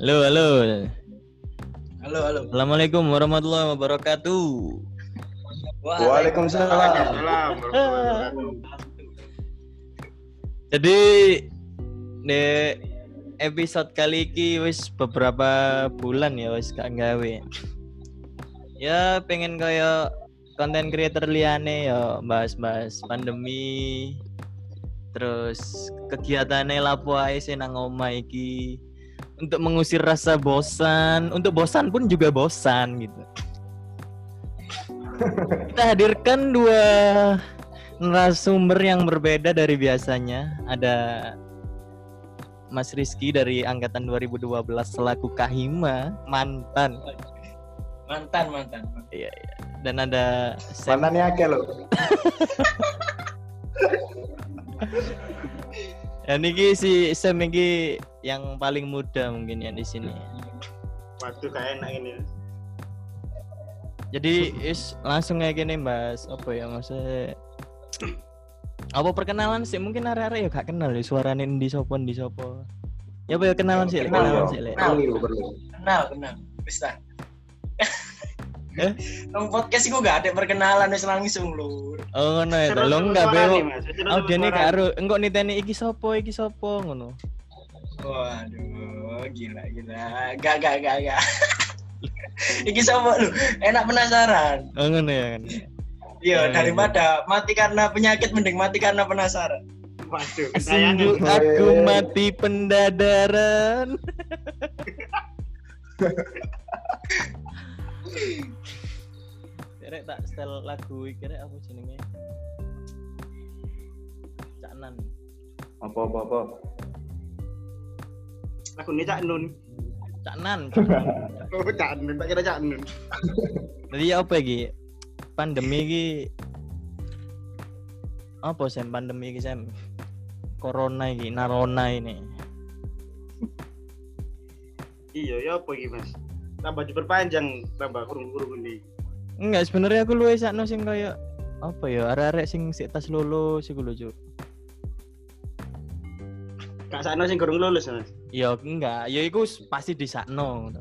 Halo, halo. Halo, halo. Assalamualaikum warahmatullahi wabarakatuh. Waalaikumsalam. Salam. Jadi di episode kali ini wis beberapa bulan ya wis gak gawe. Ya pengen kayak konten creator liane ya bahas-bahas pandemi terus kegiatannya lapo ae sih nang omah iki untuk mengusir rasa bosan. Untuk bosan pun juga bosan gitu. Kita hadirkan dua narasumber yang berbeda dari biasanya. Ada Mas Rizky dari angkatan 2012 selaku Kahima mantan. Mantan, mantan. iya iya. Dan ada Sam Mantannya akeh lo. ya niki si Sam iki yang paling muda mungkin ya di sini Waduh kayak enak ini. jadi is langsung kayak gini mbak apa ya maksudnya apa perkenalan sih mungkin area-area ya gak kenal ya suaranya di sopo di sopo ya apa ya kenalan sih Kenal, kenalan sih. Perlu, perlu. Kenal, kenal. Bisa. Eh? Nang podcast iku gak ada perkenalan wis langsung lur. oh ngono ya seru enggak beo Mas. Oh nih suaranya. karo enggak niteni iki sopo iki sopo ngono Waduh, gila gila. Gak gak gak gak. Iki sama lu, enak penasaran. oh ngono ya kan Iya, daripada mati karena penyakit mending mati karena penasaran. Waduh, sungguh aku mati pendadaran Kira tak setel lagu iki kira apa jenenge? Cak Nan. Apa apa apa. Aku ini Cak Nun. Cak Nan. Oh, Cak Nun, tak kira Cak Nun. Jadi apa iki? Pandemi iki apa sih pandemi iki Sam? Corona iki, narona ini. Iya, ya apa iki, Mas? Tambah diperpanjang, tambah kurung-kurung ini. Enggak, sebenarnya aku luwes sakno sing kayak apa ya, arek-arek sing sik tas lulus iku lho, Cuk. Kak Sakno sing kurung lulus, Mas. Ya enggak, ya iku s- pasti di sakno.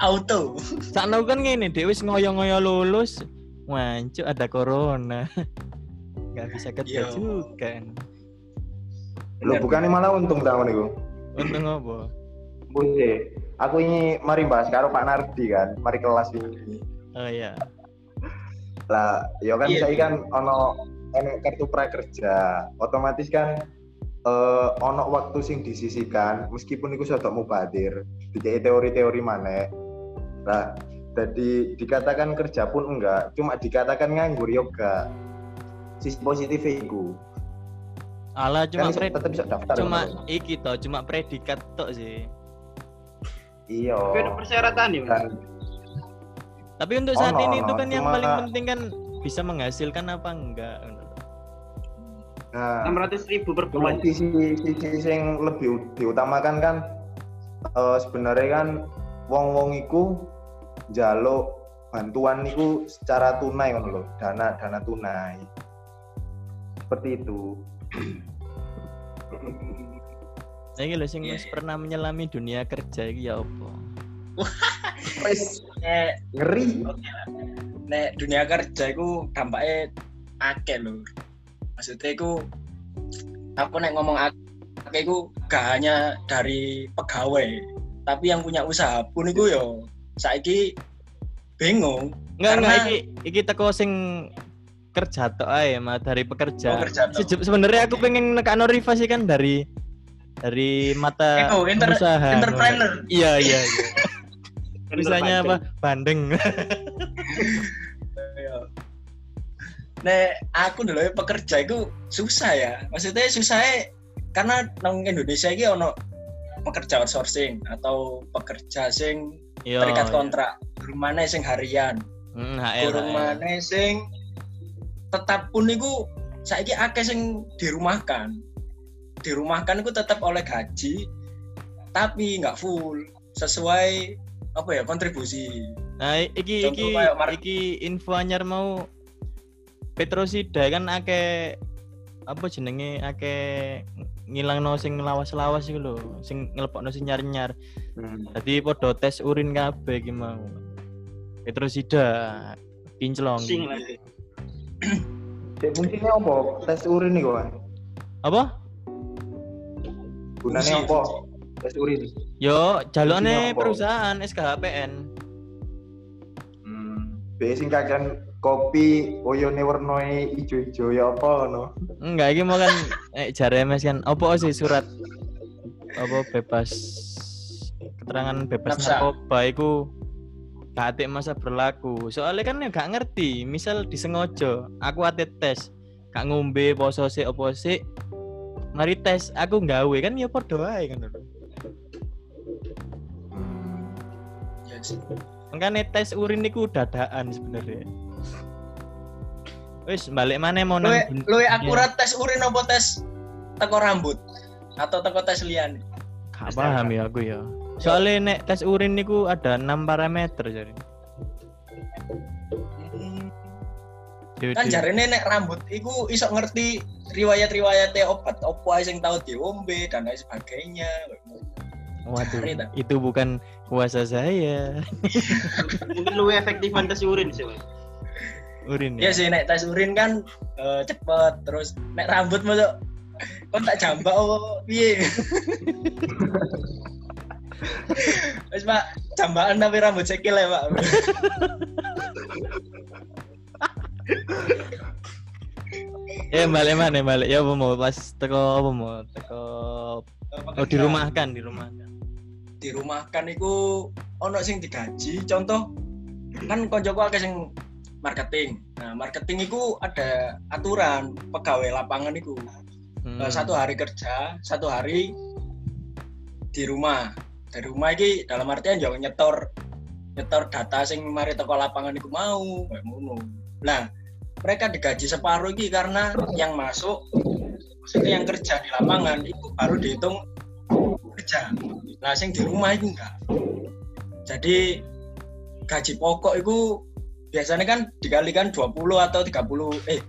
Auto. Sakno kan ngene, dhewe wis ngoyo-ngoyo lulus, wancuk ada corona. Enggak bisa kerja Yo. juga. Lo bukannya malah untung tahun itu. Untung apa? Buse, aku ini mari bahas karo Pak Nardi kan, mari kelas ini. Oh iya. Lah, ya kan Iya, saya iya. kan ono ono kartu prakerja, otomatis kan eh ono waktu sing disisikan meskipun iku sedok mubadir dikei teori-teori mana lah jadi dikatakan kerja pun enggak cuma dikatakan nganggur yoga sisi positif iku Alah cuma kan iso pred- tetep bisa daftar cuma ngono. iki toh, cuma predikat tok sih. iya Tapi ada persyaratan ya, dan Tapi untuk saat Ono, ini itu ono, kan yang cuma- paling penting kan bisa menghasilkan apa enggak. Lho. nah 600 ribu per bulan. sisi sisi yang lebih diutamakan kan eh, sebenarnya kan wong wong iku jaluk bantuan niku secara tunai kan loh dana dana tunai seperti itu Saya lho sing wis iya. pernah menyelami dunia kerja iki ya apa? wes Nek, ngeri nek dunia kerja iku dampaknya akeh lho. Maksudnya iku aku nek ngomong akeh iku gak hanya dari pegawai, tapi yang punya usaha pun iku yo saiki bingung Enggak enggak Karena- iki iki teko sing kerja tok ae mah dari pekerja. Oh, kerja Sebenarnya aku pengen nekakno Riva sih kan dari dari mata Eko, inter- pengusaha. entrepreneur. Iya iya iya. Misalnya apa? Bandeng. Iya. Nek aku dulu ya pekerja itu susah ya. Maksudnya susah karena nang Indonesia ini ono pekerja outsourcing atau pekerja sing Iya. terikat iya. kontrak. Mana sing harian, Hmm, HL. durung HL. mana sing tetap pun niku saiki akeh sing dirumahkan. Dirumahkan itu tetap oleh gaji tapi nggak full sesuai apa ya kontribusi. Nah, iki Contoh iki iki info anyar mau Petrosida kan akeh apa jenenge akeh ngilangno sing lawas-lawas iku lho, sing ngelepokno sing nyar-nyar. Hmm. Jadi podo tes urin kabeh iki mau. Petrosida kinclong. Sing lagi. Cek fungsinya apa? Tes urin nih kawan. Apa? Gunanya apa? Tes urin. Yo, apa? perusahaan SKHPN. Hmm. Biasa sing kakean kopi oyone warnane ijo-ijo ya apa no? Enggak, iki mau kan eh, jare MS kan apa sih surat apa bebas keterangan bebas Nafsa. narkoba iku gak masa berlaku. Soalnya kan ya gak ngerti, misal disengaja aku ate tes, gak ngombe poso sik opo sik. Mari tes, aku nggawe kan ya padha wae kan lho. Hmm. Ya sih. Makanya tes urin niku dadaan sebenarnya. Wis balik mana mau nang luwe akurat tes urin apa tes teko rambut atau teko tes lian? Gak paham ya aku ya. Soalnya nek tes urin niku ada 6 parameter jadi. Kan jarene nek rambut iku iso ngerti riwayat-riwayatnya obat opo ae sing tau diombe dan lain sebagainya. Waduh, Cari itu bukan kuasa saya. Mungkin lu efektifan tes urin sih, Mas. Urin Iya ya. sih nek tes urin kan eh, cepet terus nek rambut masuk kon tak jambak apa piye? Wis Pak, jambakan tapi rambut sekil ya, Pak. Ya balik mana balik ya apa mau pas teko apa mau teko oh dirumahkan dirumahkan. dirumahkan iku ono sing digaji contoh kan koncoku akeh sing marketing. Nah marketing iku ada aturan pegawai lapangan iku Hmm. Eh, satu hari kerja satu hari di rumah. Di rumah iki dalam artian yo nyetor nyetor data sing mari toko lapangan iku mau kayak ngono. Nah mereka digaji separuh iki karena yang masuk maksudnya yang kerja di lapangan itu baru dihitung kerja. Nah sing di rumah itu enggak. Jadi gaji pokok itu biasanya kan dikalikan 20 atau 30 eh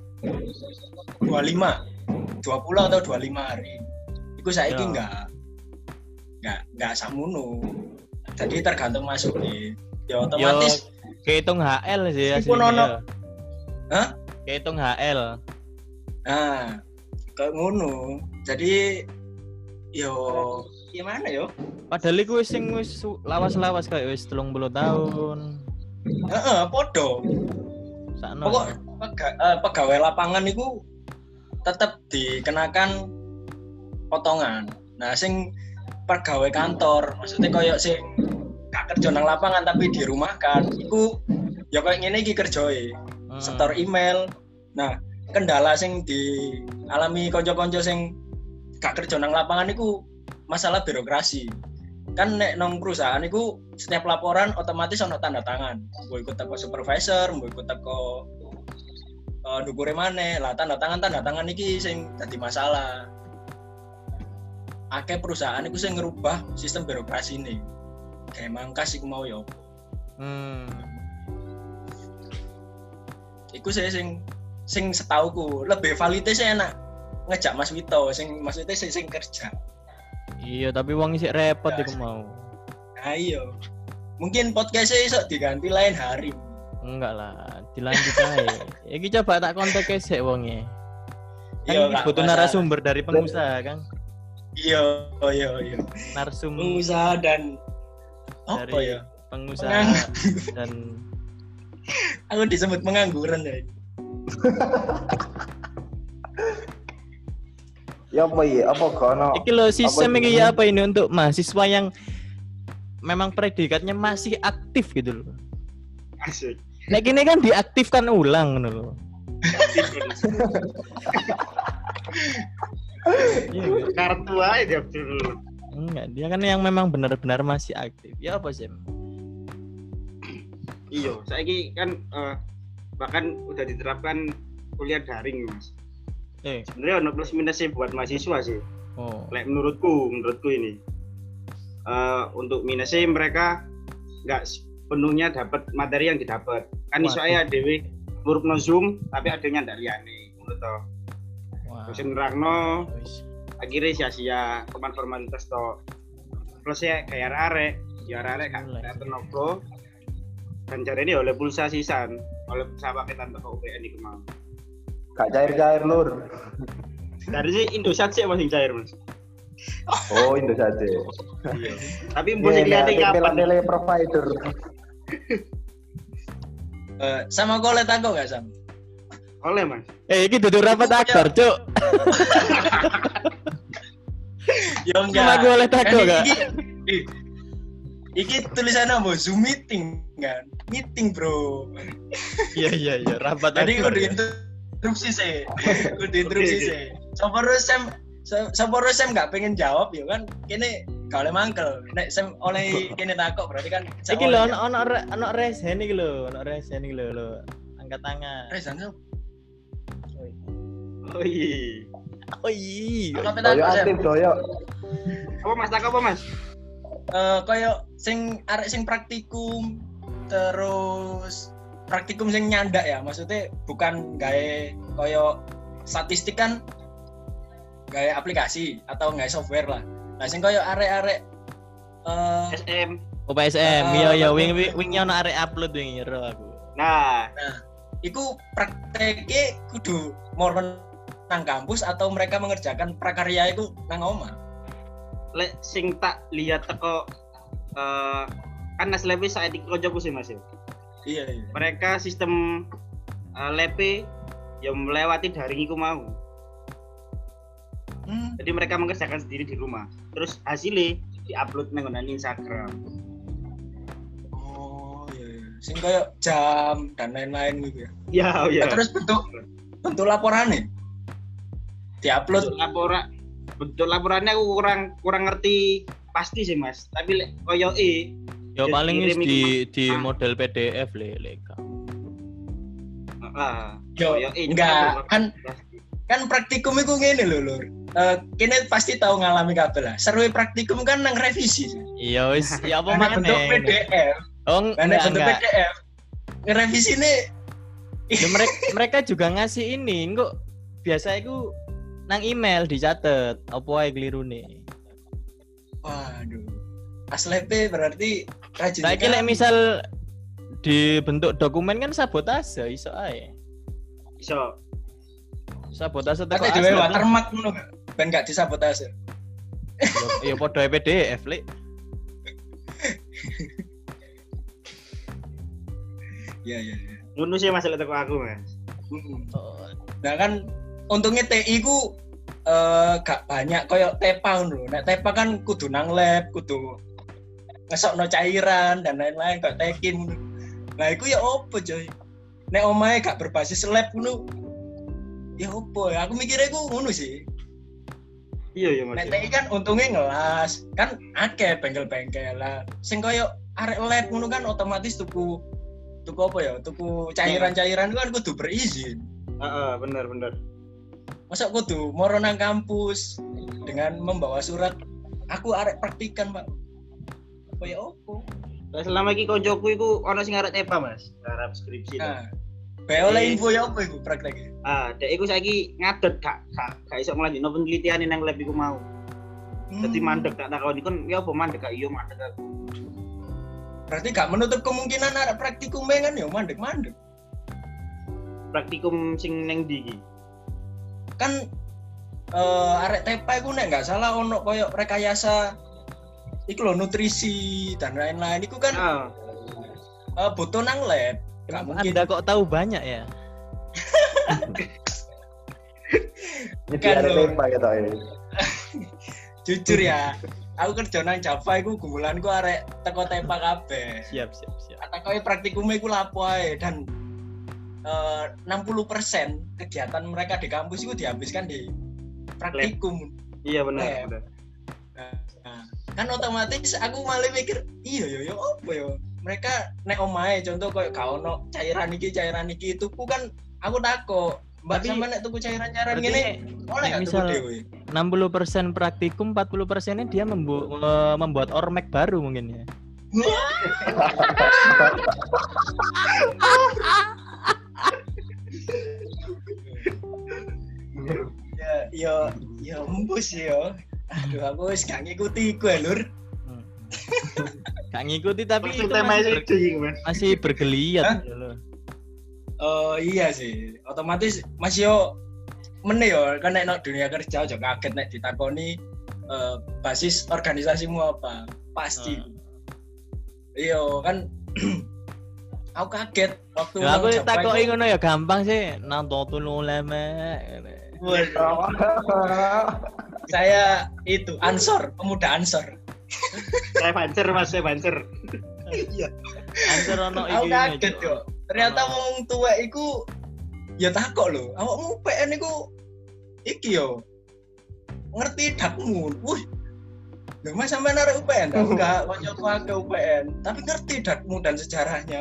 25 20 atau 25 hari itu saya Ya. enggak enggak enggak samuno jadi tergantung masuk nih ya otomatis Kehitung HL sih Meskipun aslinya. ono- ya. Hah? Kehitung HL. nah kayak ngono jadi yo gimana yo Padahal iku wis sing wis lawas-lawas kayak wis 30 tahun. Heeh, podo. Sakno. Pokok pega- eh, pegawai lapangan itu tetap dikenakan potongan. Nah, sing pegawai kantor, maksudnya koyo sing gak kerja nang lapangan tapi dirumahkan, iku ya kayak ngene iki kerjoe. Hmm. Setor email. Nah, kendala sing dialami konco-konco sing gak kerja nang lapangan iku masalah birokrasi. Kan nek nong perusahaan iku setiap laporan otomatis ono tanda tangan. Mau ikut teko supervisor, mau ikut teko uh, dukure maneh. Lah tanda tangan tanda tangan iki sing dadi masalah. Akeh perusahaan iku sing ngerubah sistem birokrasi ini. Kayak mangkas iku mau ya. Hmm. Iku saya sing sing setauku lebih validnya saya enak ngejak Mas Wito sing maksudnya sing, sing kerja. Iya, tapi wong isih repot Ya, mau. Nah, iya. Mungkin podcastnya iso diganti lain hari. Enggak lah, dilanjut aja. Iki coba tak kontak sik wonge. Kan Iya, butuh masalah. narasumber dari pengusaha kan. Iya, oh, iya, iya. Narsum Pengusaha dan apa dari ya? pengusaha Pengang- dan Aku disebut pengangguran ya. Ya apa iya? Apa kono? iki lo sistem Apa iki ini? ya apa ini untuk mahasiswa yang memang predikatnya masih aktif gitu loh. Asik. Nek ini kan diaktifkan ulang gitu loh. Iya nggak? Kartu aja dia dulu. Enggak, dia kan yang memang benar-benar masih aktif. Ya apa sih? Iya, saya kan eh, bahkan udah diterapkan kuliah daring, Mas. Eh, Sebenarnya ono plus minusnya buat mahasiswa sih. oh. Lek menurutku, menurutku ini Eh, untuk minusnya mereka nggak sepenuhnya dapat materi yang didapat. Kan iso aja dewe ngurupno Zoom tapi adanya ndak liyane. Ngono to. Wah. Dosen nerangno akhirnya sia-sia cuman formalitas toh terus ya kayak arek ya arek Mulai. gak tenopo dan ini oleh pulsa sisan oleh pulsa paketan toko UPN ini kemang Gak cair-cair lur. dari sih Indosat sih masih cair mas Oh, Indosat. iya tapi mbok sih kelihatan kapan tele provider. Eh, sama kolet aku gak sam? oleh mas Eh, ini duduk rapat aktor, cuk. Ya Cuma gue oleh Kan tako gak? iki, tulisannya mau Zoom meeting kan? Meeting bro. Iya, iya, iya, rapat Jadi aktor. kudu ya. Interupsi sih. Kudu interupsi sih. Soporo Sam Sa- Soporo Sam gak pengen jawab ya kan? Kini gak oleh mangkel. Nek Sam oleh kini takut berarti kan Iki lho, ono ono ono resen iki lho, ono resen iki lho, lho. Angkat tangan. Rezan Sam. oh iya Oh iya. Doyo aktif doyo. apa mas tak apa mas Eh koyo sing arek sing praktikum terus praktikum sing nyandak ya maksudnya bukan gawe koyo statistik kan gawe aplikasi atau gawe software lah nah sing koyo arek-arek eh SM Oh PSM, Ah, iya iya betul. wing wing wingnya ono arek upload wing ero aku. nah iku prakteknya kudu moron nang kampus atau mereka mengerjakan prakarya itu nang omah lek sing tak lihat teko eh kan nas lepe saat iki koncoku sih mas ya. Iya iya. Mereka sistem uh, lepe yang melewati daring iku mau. Hmm. jadi mereka mengerjakan sendiri di rumah. Terus hasilnya diupload nggonan Instagram. Oh iya, iya. sing koyo jam dan lain-lain gitu ya? Ya ya. Nah, terus bentuk bentuk laporannya? Diupload? Bentuk laporan bentuk laporannya aku kurang kurang ngerti pasti sih mas. Tapi koyo e Ya paling di di ah. model PDF le leka. ah Yo, koyo e enggak, kan- kan praktikum itu gini loh lur Eh, kini pasti tahu ngalami kabel lah seru praktikum kan nang revisi Iya wis, ya apa nek bentuk. PDF Oh enggak bentuk enggak. PDF ngerevisi ini Ya, mereka mereka juga ngasih ini kok biasa itu nang email dicatat apa ae kelirune. waduh aslepe berarti rajin lek misal dibentuk dokumen kan sabotase iso ae. iso Sabotase teko asli. dhewe watermark ngono ben gak disabotase Ya ya padha PDF lek. iya iya iya ngono sih masalah teko aku mas Nah kan untungnya TI ku eh, gak banyak koyo tepa lho. Nek tepa kan kudu nang lab, kudu ngesokno cairan dan lain-lain kayak tekin. Nah iku ya opo coy. Nek omahe gak berbasis lab ngono. Ya opo ya? Aku mikirnya ku ngono sih. iya iya mas Nek TI kan untungnya ngelas, kan akeh bengkel-bengkel lah. Sing koyo arek lab ngono kan otomatis tuku tuku apa ya? Tuku cairan-cairan itu kan kudu berizin. Heeh, bener bener masa kudu moro nang kampus dengan membawa surat aku arek praktikan pak apa ya opo? Lah selama iki koncoku iku ana sing arep tepa mas. Arep skripsi nah bae oleh info ya apa iku prakteknya ah dek iku saiki ngadeg gak gak gak iso nglanjutno penelitian nang lab iku mau. Hmm, dadi mandek tak takoni. Kon ya apa mandek? Gak iya mandek aku. Berarti gak menutup kemungkinan arek praktikum kan? Ya mandek mandek praktikum sing neng ndi iki? Kan eh, arek tepa iku nek nggak salah ono koyo rekayasa iku lho nutrisi dan lain-lain iku kan ah eh, butuh nang lab gak mungkin Anda kok tahu banyak ya? Kan ya toh. eh. jujur ya aku kerja nang Java iku gumulanku arek teko tepa kabeh Siap siap siap. kata kau praktikumnya iku lapo ae dan eh, 60% kegiatan mereka di kampus itu dihabiskan di praktikum. iya bener Lab. Kan otomatis aku malah mikir, iya yo yo apa yo. Mereka nek omahe contoh koyo gak ono cairan iki cairan iki tuku kan aku takut. Mbak sama nek tuku cairan-cairan gini oleh gak tuku misal- dhewe? 60% praktikum, 40 persennya dia membu- me- membuat ormek baru mungkin ya. Ya, yo Ya embus ya. Aduh aku wis gak ngikuti iku ya, Lur. Hmm. Gak ngikuti tapi itu masih, ber- Mas. masih bergeliat gitu. Oh iya sih, otomatis masih yo meneh yo kan nek nang dunia kerja aja kaget nek ditakoni eh, basis organisasimu apa. Pasti. Hmm. Iya kan aku kaget waktu Ya aku iku- ngono ya gampang sih. Nang tolu ulama. Saya itu ansor, pemuda ansor. Saya bancer Mas, saya bancer. Answer ono Aku kaget yo. Ternyata wong tua iku ya takok lho. Awakmu PN iku iki yo. Ngerti dakmu. Wih. Lho Mas sampe narik UPN? Enggak, kancaku akeh UPN, tapi ngerti dakmu dan sejarahnya.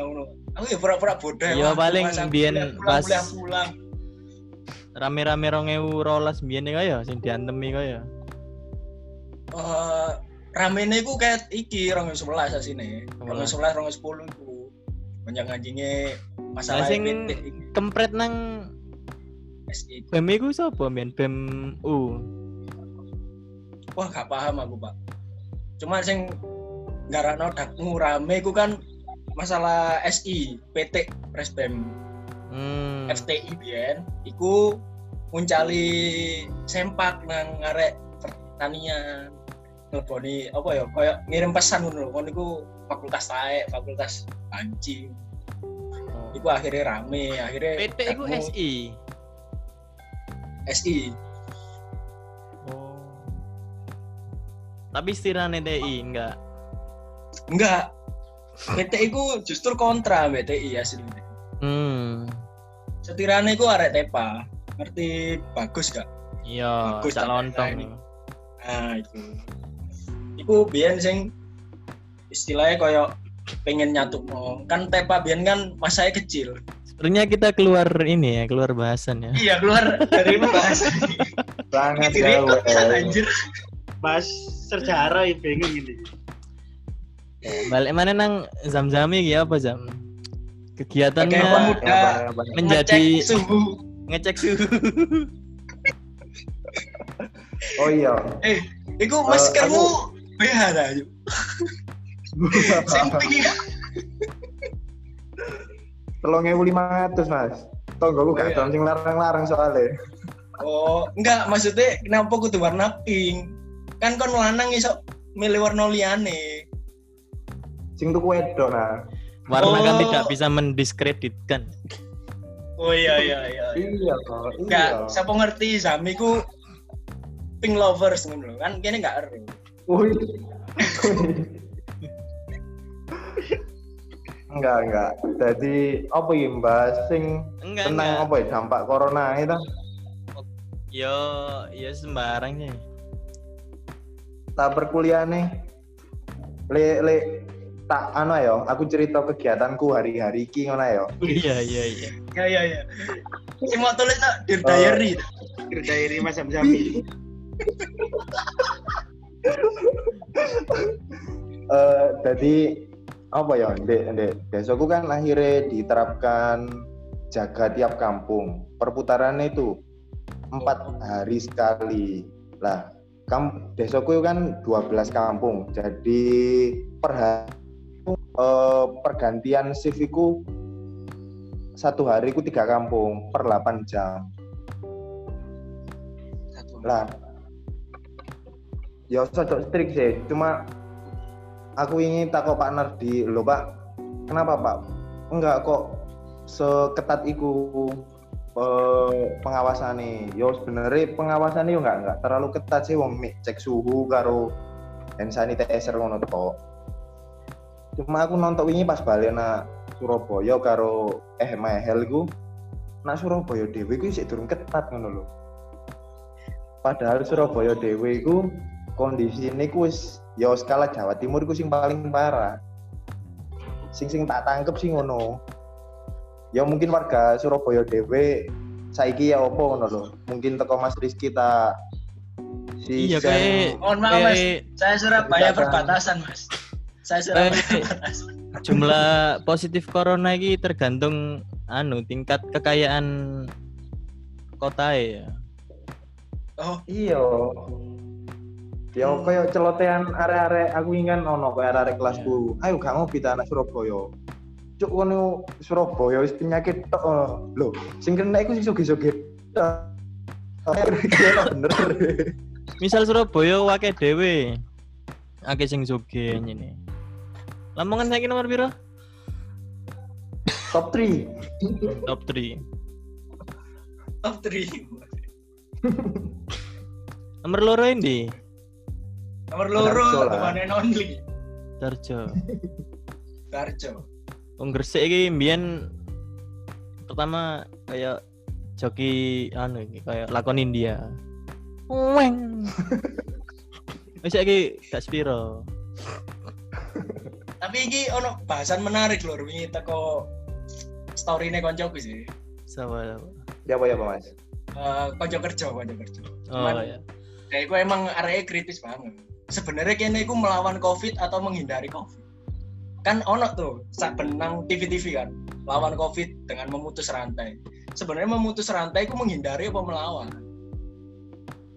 Aku ya pura-pura bodoh. Iya, Wah, paling Mas, aku biyen kuliah pulang, pas- kuliah pulang. Rame-rame 2012 biyen kaya sing diantemi kaya. Eh ramene iku kayak iki 2011 asine. 2011 2010 iku. Panjang anjingnya masalah Lah, sing- Kempret nang SI. BEM iku sapa men? BEM U. Wah, gak paham aku, Pak. Cuma sing ngarakno dakmu rame iku kan masalah SI, PT Presbem, Hmm. FTI biyen iku nguncali sempak nang ngarek pertanian. Ngeleboni apa ya, kayak ngirim pesan ngono lho. Kon iku fakultas taek, fakultas anjing. Oh. Iku akhirnya rame, akhirnya PT iku SI. SI. Oh. Tapi istilahnya TI enggak. Enggak. PT iku justru kontra BTI aslinya. Hmm. Setirane iku arek tepa. Ngerti bagus gak? Iya, Bagus, tak lontong. Nah, itu. Iku biyen sing istilahnya koyo pengen nyatuk mau. Kan tepa biyen kan masanya kecil. Sebenarnya kita keluar ini ya, keluar bahasan ya. Iya, keluar dari pembahasan. Sangat jauh. eh. anjir. Mas sejarah ya bingung ini. Balik mana nang zam-zami iki apa jam? Kegiatannya apa. menjadi Ngecek suhu. ngecek suhu. Oh iya. Eh, iku maskermu BH ta, yuk. Sing pinggir. Telung ewu lima ratus mas. Tonggo gue Oh, gak iya. tau sing larang-larang soalnya. Oh, enggak maksudnya kenapa kudu warna pink? Kan kon lanang iso milih warna liyane. Sing tuku wedok nah. Warna kan Oh. tidak bisa mendiskreditkan. Oh iya iya iya. Iya kok. Enggak, Iya. siapa ngerti Zami ku pink lovers ngono lho. kan kene enggak ero. Wih. enggak enggak. Jadi apa ya Mbak sing Enggak, tentang enggak. apa ya dampak corona itu? Yo, yo sembarangnya. Tak perkuliahan nih. Le le tak anu ya, aku cerita kegiatanku hari-hari iki ngono ya. Iya, iya, iya. Ya ya ya. Sing mau tulis tak Dear Diary. Kerja Mas Zamzami. Eh jadi apa ya, Dek, Dek. Besokku kan akhirnya diterapkan jaga tiap kampung. Perputarannya itu empat hari sekali. Lah, kam desaku itu kan 12 kampung. Jadi per hari eh, pergantian shift iku satu hari ku tiga kampung per 8 jam. Lah, ya cocok strik sih. Cuma aku ingin takut partner di lo pak. Kenapa pak? Enggak kok seketat iku eh, pengawasannya. Yo sebenarnya pengawasannya yo enggak enggak terlalu ketat sih. Wong cek suhu karo hand sanitizer ngono tok. Cuma aku nonton wingi pas balik na Surabaya karo eh Mahel iku nak Surabaya dhewe iku isih durung ketat ngono lho. Padahal Surabaya dhewe iku kondisi ini ku wis ya skala Jawa Timur ku sing paling parah. Sing sing tak tangkep sih ngono. Ya mungkin warga Surabaya dhewe saiki ya opo ngono lho. Mungkin teko Mas Rizky ta si Iya, kayak Mohon maaf Mas, saya Surabaya perbatasan Mas. Saya Kayak- perbatasan. jumlah positif corona ini tergantung anu tingkat kekayaan kota ya. Oh, Iya. Ya Hmm. koyo celotehan arek-arek aku ingin ono koyo arek-arek kelasku. Ayo gak ngopi ta anak Surabaya. Cuk kono Surabaya wis penyakit tok. eh. Lho, sing kena iku sing sugih-sugih. Kira bener. Misal Surabaya wake dhewe. Akeh sing sugih ngene. Lamongan saiki nomor piro? Top 3. Top 3. top 3. Nomor loro endi? Nomor loro and only. Darjo. Darjo. Wong Gresik iki mbiyen pertama kayak joki anu iki kayak lakon India. Weng. Wis saiki gak spiro. Tapi iki ono bahasan menarik lho wingi teko story-ne koncoku sih. Sama. Ya apa ya, Pak Mas? Eh konco kerja, konco kerja. Oh Cuman- ya. Ya iku emang areknya kritis banget. Sebenarnya kene iku melawan Covid atau menghindari Covid. Kan ono tuh sak benang TV-TV kan, lawan Covid dengan memutus rantai. Sebenarnya memutus rantai iku menghindari apa melawan?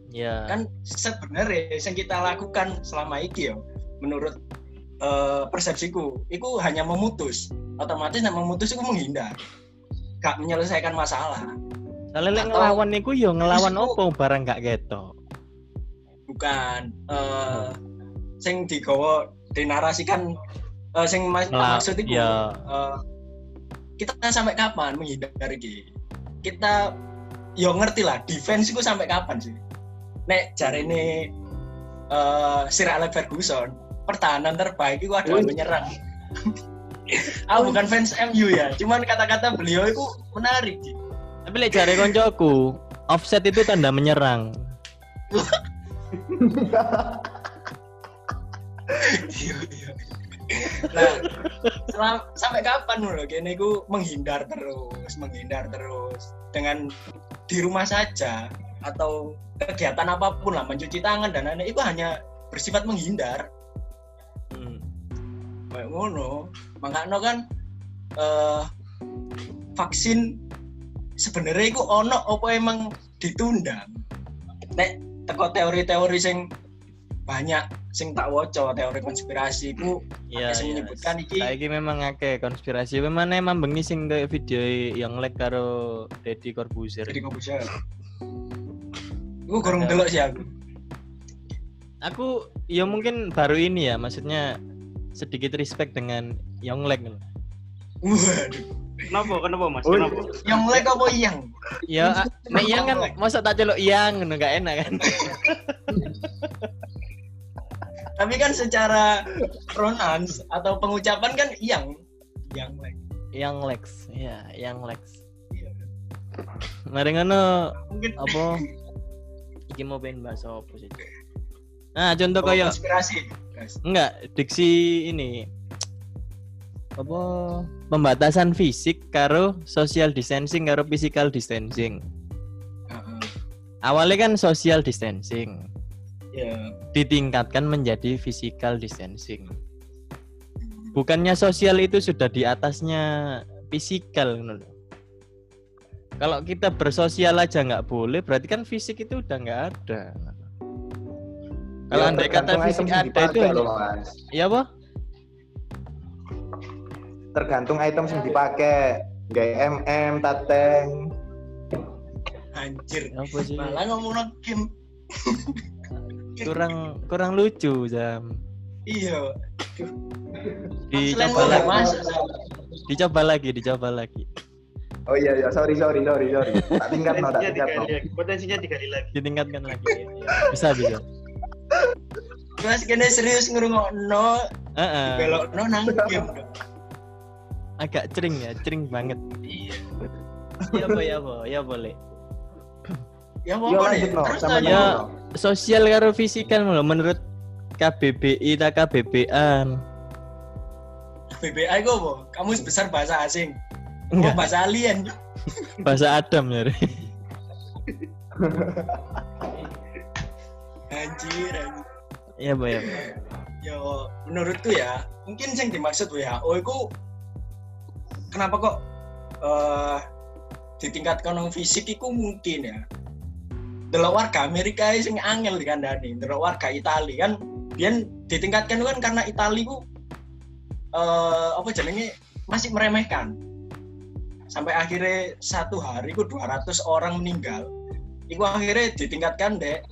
Ya. Kan sebenarnya yang kita lakukan selama iki yo menurut eh, persepsiku, itu hanya memutus. Otomatis nek memutus itu menghindar. Gak menyelesaikan masalah. Atau- ngelawan niku yo ngelawan opo barang gak ketok. bukan eh sing digawa dinarasikan eh sing mas Ngela- maksud itu ya. eh, kita sampai kapan menghindari iki kita yo ngerti lah defense itu sampai kapan sih nek jari ini eh Sir Alex Ferguson pertahanan terbaik itu adalah menyerang aku bukan fans MU ya cuman kata-kata beliau itu menarik. Tapi lek jare koncoku, offset itu tanda menyerang. Iya, iya. nah selam- sampai kapan loh kene iku menghindar terus menghindar terus dengan di rumah saja atau kegiatan apa pun lah mencuci tangan dan lain-lain itu hanya bersifat menghindar. Kayak ngono makanya kan eh, vaksin sebenarnya itu ono apa emang ditunda nek teko teori-teori sing banyak sing tak woco teori konspirasi itu. Akeh sing iya. menyebutkan iki- Saiki memang akeh konspirasi. Memang emang bengi sing kayak video yang like karo Deddy Corbuzier. jadi komputer Gue kurang delok sih aku. Aku ya mungkin baru ini ya, maksudnya sedikit respect dengan Yonglek. Waduh. Kenapa? Kenapa Mas? Oh, Kenapa? Yang lek apa yang? Ya, nek yang kan masa tak celok yang ngono gak enak kan. Tapi kan secara pronounce atau pengucapan kan yang yang lek. Yang Lex, ya, yang Lex. Iya. Mari ngono Mungkin apa iki mau pengen bahas apa sih nah contoh oh, kayak konspirasi. Enggak diksi ini. Apa? Pembatasan fisik karo social distancing karo physical distancing. Heeh. awalnya kan social distancing. Ya. ditingkatkan menjadi physical distancing. Bukannya sosial itu sudah di atasnya physical kalau kita bersosial aja nggak boleh berarti kan fisik itu udah nggak ada kalau Ya, andai kata tergantung fisik ada itu dipakai hanya loh, Mas. ya apa Tergantung item yang dipakai. Gaya MM, tateng. Anjir. apa sih Malah ngomong game. kurang kurang lucu jam Iya. dicoba lagi masuk Sam. dicoba lagi dicoba lagi Oh iya iya, sorry sorry sorry sorry. Tak tingkat no, tak tingkat no. Potensinya digali lagi. ditingkatkan lagi bisa bisa Mas kene serius ngrungokno Heeh. belokno nang game. agak cering ya cering banget Iya. ya apa ya apa ya boleh Ya apa no, Terus. Ya. no. sosial karo fisikal lho menurut KBBI tak KBBan BBI kok apa? Kamu besar bahasa asing. Oh, enggak bahasa alien. bahasa Adam ya. Anjir, anjir. ya apa ya apa. Ya menurutku ya, mungkin yang dimaksud WHO itu kenapa kok eh ditingkatkan orang fisik itu mungkin ya. delok warga Amerika sing angel dikandani, delok warga Itali kan biyen ditingkatkan kan karena Itali ku eh apa jenenge masih meremehkan. Sampai akhirnya satu hari ku 200 orang meninggal. Iku akhirnya ditingkatkan dek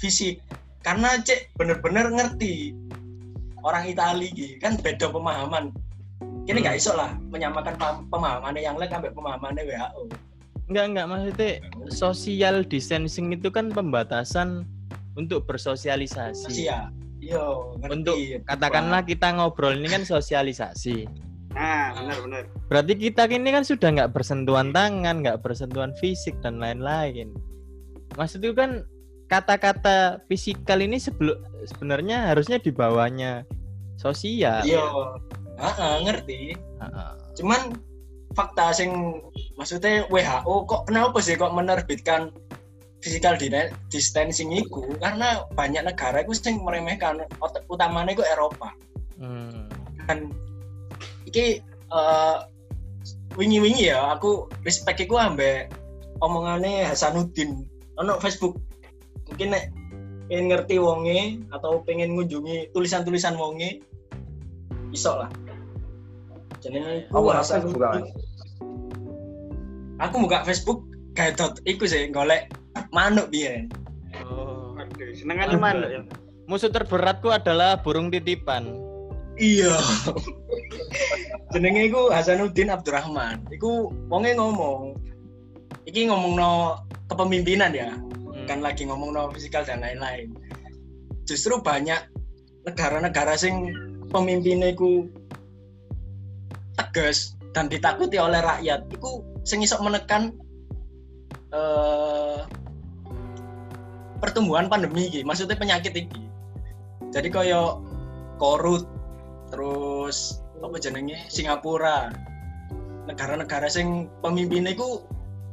fisik karena cek bener-bener ngerti orang Itali iki kan beda pemahaman. Kini Hmm. nggak iso lah menyamakan pemahamannya yang lain sampai pemahamannya WHO. Enggak, enggak maksudnya social distancing itu kan pembatasan untuk bersosialisasi. Iya. Yo, ngerti. Untuk katakanlah kita ngobrol ini kan sosialisasi. Nah, benar-benar. Berarti kita ini kan sudah nggak bersentuhan tangan, nggak bersentuhan fisik dan lain-lain. Maksudnya kan kata-kata fisikal ini sebelum sebenarnya harusnya di bawahnya sosial. Heeh, ngerti. Cuman fakta sing maksudnya WHO kok kenapa sih kok menerbitkan physical distancing itu karena banyak negara itu sing meremehkan utamanya itu Eropa Hmm. kan iki eh, wingi-wingi ya aku respect iku ambek omongannya Hasanuddin ono Facebook mungkin nek pengen ngerti wonge atau pengen ngunjungi tulisan-tulisan wonge iso lah jenenge Apa Hasanuddin. Facebook kan? aku buka Facebook kayak dot iku sih golek manuk biyen Oh. Waduh, senengannya mana ya? Musuh terberatku adalah burung titipan. iya jenenge iku Hasanuddin Abdurrahman iku wonge ngomong iki ngomong no kepemimpinan ya Hmm. kan lagi ngomong no fisikal dan lain-lain. Justru banyak negara-negara sing pemimpinnya iku tegas dan ditakuti oleh rakyat. Iku sing iso menekan eh, pertumbuhan pandemi maksudnya penyakit iki. Jadi koyo korut terus apa jenenge? Singapura. Negara-negara sing pemimpinnya iku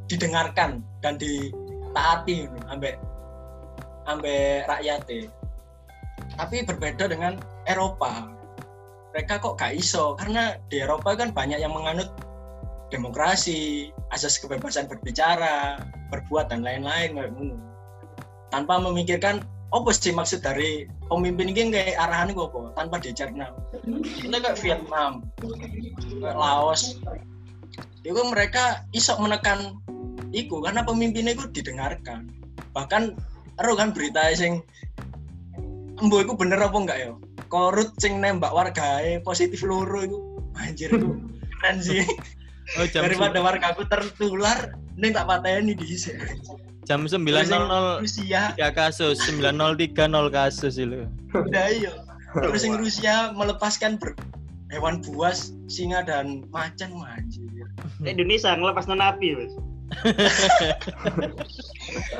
didengarkan dan ditaati ngono, ambek ambek rakyatnya tapi berbeda dengan Eropa. Mereka kok gak iso karena di Eropa kan banyak yang menganut demokrasi asas kebebasan berbicara berbuat dan lain-lain tanpa memikirkan apa sih maksud dari pemimpin ini kayak arahan gue apa? Tanpa dicerna kita kayak Vietnam kayak Laos. Itu mereka iso menekan iku karena pemimpinnya itu didengarkan. Bahkan ero kan berita sing embo iku bener apa enggak ya? Korut sing nembak warga positif loro itu anjir itu keren sih. Oh, jam daripada warga aku tertular ini tak pateni di sini jam 9.00 Rusia. tiga kasus 903 nol kasus itu. udah iya. Terus yang Rusia melepaskan ber- hewan buas singa dan macan wah, anjir. Indonesia ngelepas napi, Mas.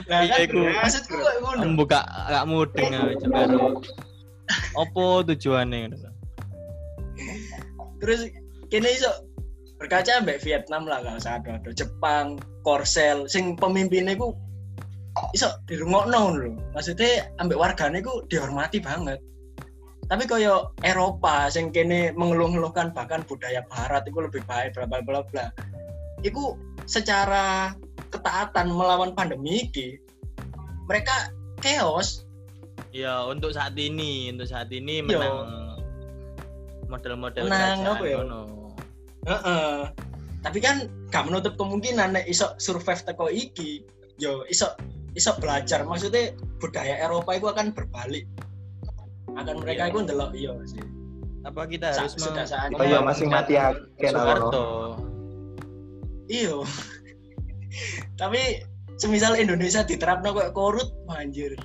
Nah Iya, kan iku. maksudku kok ngono Membuka gak mudeng karo. Opo tujuannya ngono. terus kini iso berkaca ambek Vietnam lah kalau usah ada Jepang Korsel sing pemimpinnya ku iso dirungokno lho maksudnya ambek warganya ku dihormati banget tapi koyo Eropa sing kene mengeluh-ngeluhkan bahkan budaya barat itu lebih baik bla bla bla bla itu secara ketaatan melawan pandemi ini mereka chaos Ya, untuk saat ini, untuk saat ini menang model-model Menang kerajaan apa ya? ngono. Heeh. Tapi kan gak menutup kemungkinan nek iso survive teko iki, yo iso iso belajar. Maksudnya budaya Eropa itu akan berbalik. Akan mereka Iya. itu ndelok iya sih. Apa kita harus sudah saatnya. Oh iya masih mati aken Soeharto. Iya. Tapi semisal Indonesia diterapno kayak korut, wah, anjir.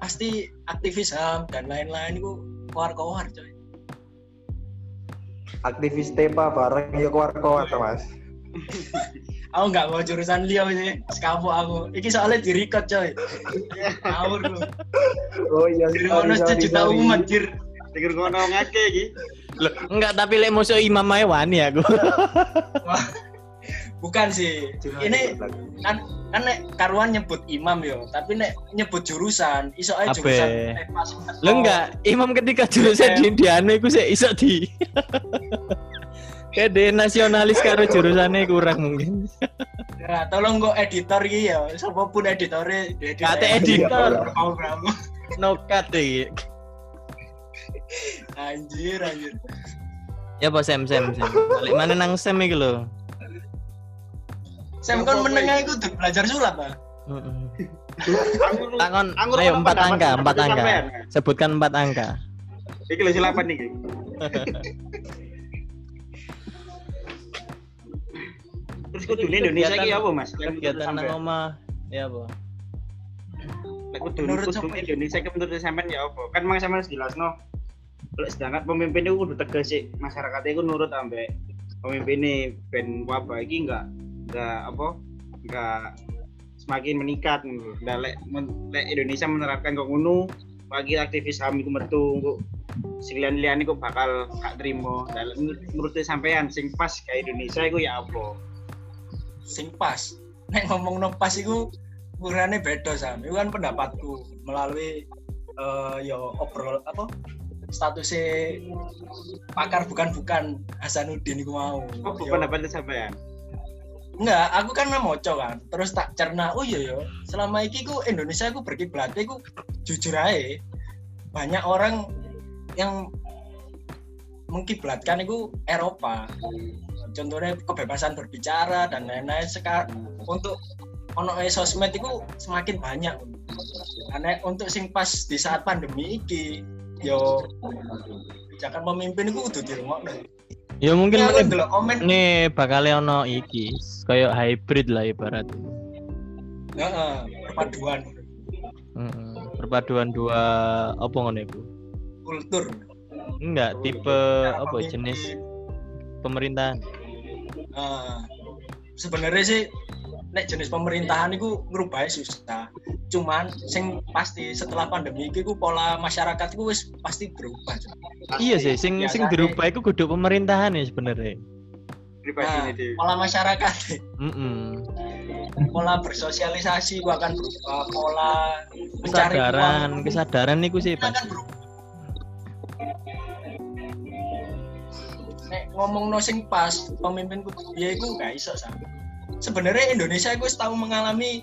Pasti aktivis HAM dan lain-lain itu keluar-keluar coy. Aktivis Tepa bareng ya keluar-keluar Mas. Aku nggak mau jurusan Leo sih, sekapu aku. Iki soalnya di record coy. Ngawur lu. Oh iya. Sorry, mana sorry, sejuta sorry. umat jir. Pikir ngono ngake iki. Loh, enggak tapi lek musuh imam ae wani aku. Bukan sih. Jangan Ini kan kan nek karuan nyebut imam yo, tapi nek nyebut jurusan iso Ape? jurusan. Lo enggak, imam ketika jurusan di di anu iku sik iso di Kayak dia nasionalis karo jurusannya kurang mungkin. Ya, tolong kok editor iki ya. Sapa pun editore Kate editor. program. Nokat deh. Anjir, anjir. Ya apa Sam Sam Sam. Balik mana nang Sam iki lho. Sam kan menengah iku kudu belajar sulap, Pak. Heeh. Anggur- Takon, anggur ayo apa empat angka, empat angka. Sebutkan empat angka. Iki lho silapan iki. Terus kudu Indonesia iki apa, Mas? Kegiatan nang omah. Ya apa? Lek kudu Menurut kudu sampean. Indonesia ki menurut sampean ya apa? Kan mang sampean harus jelasno. Lek sedangkan pemimpin itu kudu tegas sih, masyarakat itu nurut ambek pemimpin ini ben wabah iki enggak enggak apa? Enggak semakin meningkat ngono. Lah lek lek Indonesia menerapkan kok ngono, bagi aktivis HAM iku metu kok silian liane kok bakal gak terima. Lek menurut sampean sing pas kayak Indonesia iku ya apa? Sing pas. Nek ngomong no pas iku ukurannya beda sam. Itu kan pendapatku melalui eh yo obrol apa statusnya pakar bukan bukan Hasanuddin iku mau. Oh, Yo, pendapat sampean. Enggak, aku kan moco kan. Terus tak cerna, oh iya yo, selama ini ku Indonesia ku berkiblat ku jujur aja banyak orang yang mengkiblatkan itu Eropa. Contohnya kebebasan berbicara dan lain-lain sekarang untuk ono e sosmed itu semakin banyak. Karena untuk sing pas di saat pandemi iki yo kebijakan pemimpin itu udah di rumah. Ya mungkin ini, ndelok komen ini bakal ono iki kayak hybrid lah ibarat. Heeh, perpaduan Heeh. Perpaduan dua apa ngono iku? kultur. Enggak, tipe Cara apa jenis pemerintahan. Eh, sebenarnya sih nek jenis pemerintahan itu ngerubah susah. Cuman sing pasti setelah pandemi itu pola masyarakat itu wis pasti berubah. Iya sih, sing sing Biasanya- dirubah iku kudu pemerintahan ya sebenarnya. Nah, pola masyarakat, Heeh. pola bersosialisasi itu akan berubah, pola Kesadaran, uang kesadaran niku sih itu pasti. berubah. Nek ngomong no sing pas pemimpin dia itu gak iso sama. Sebenarnya Indonesia itu tahu mengalami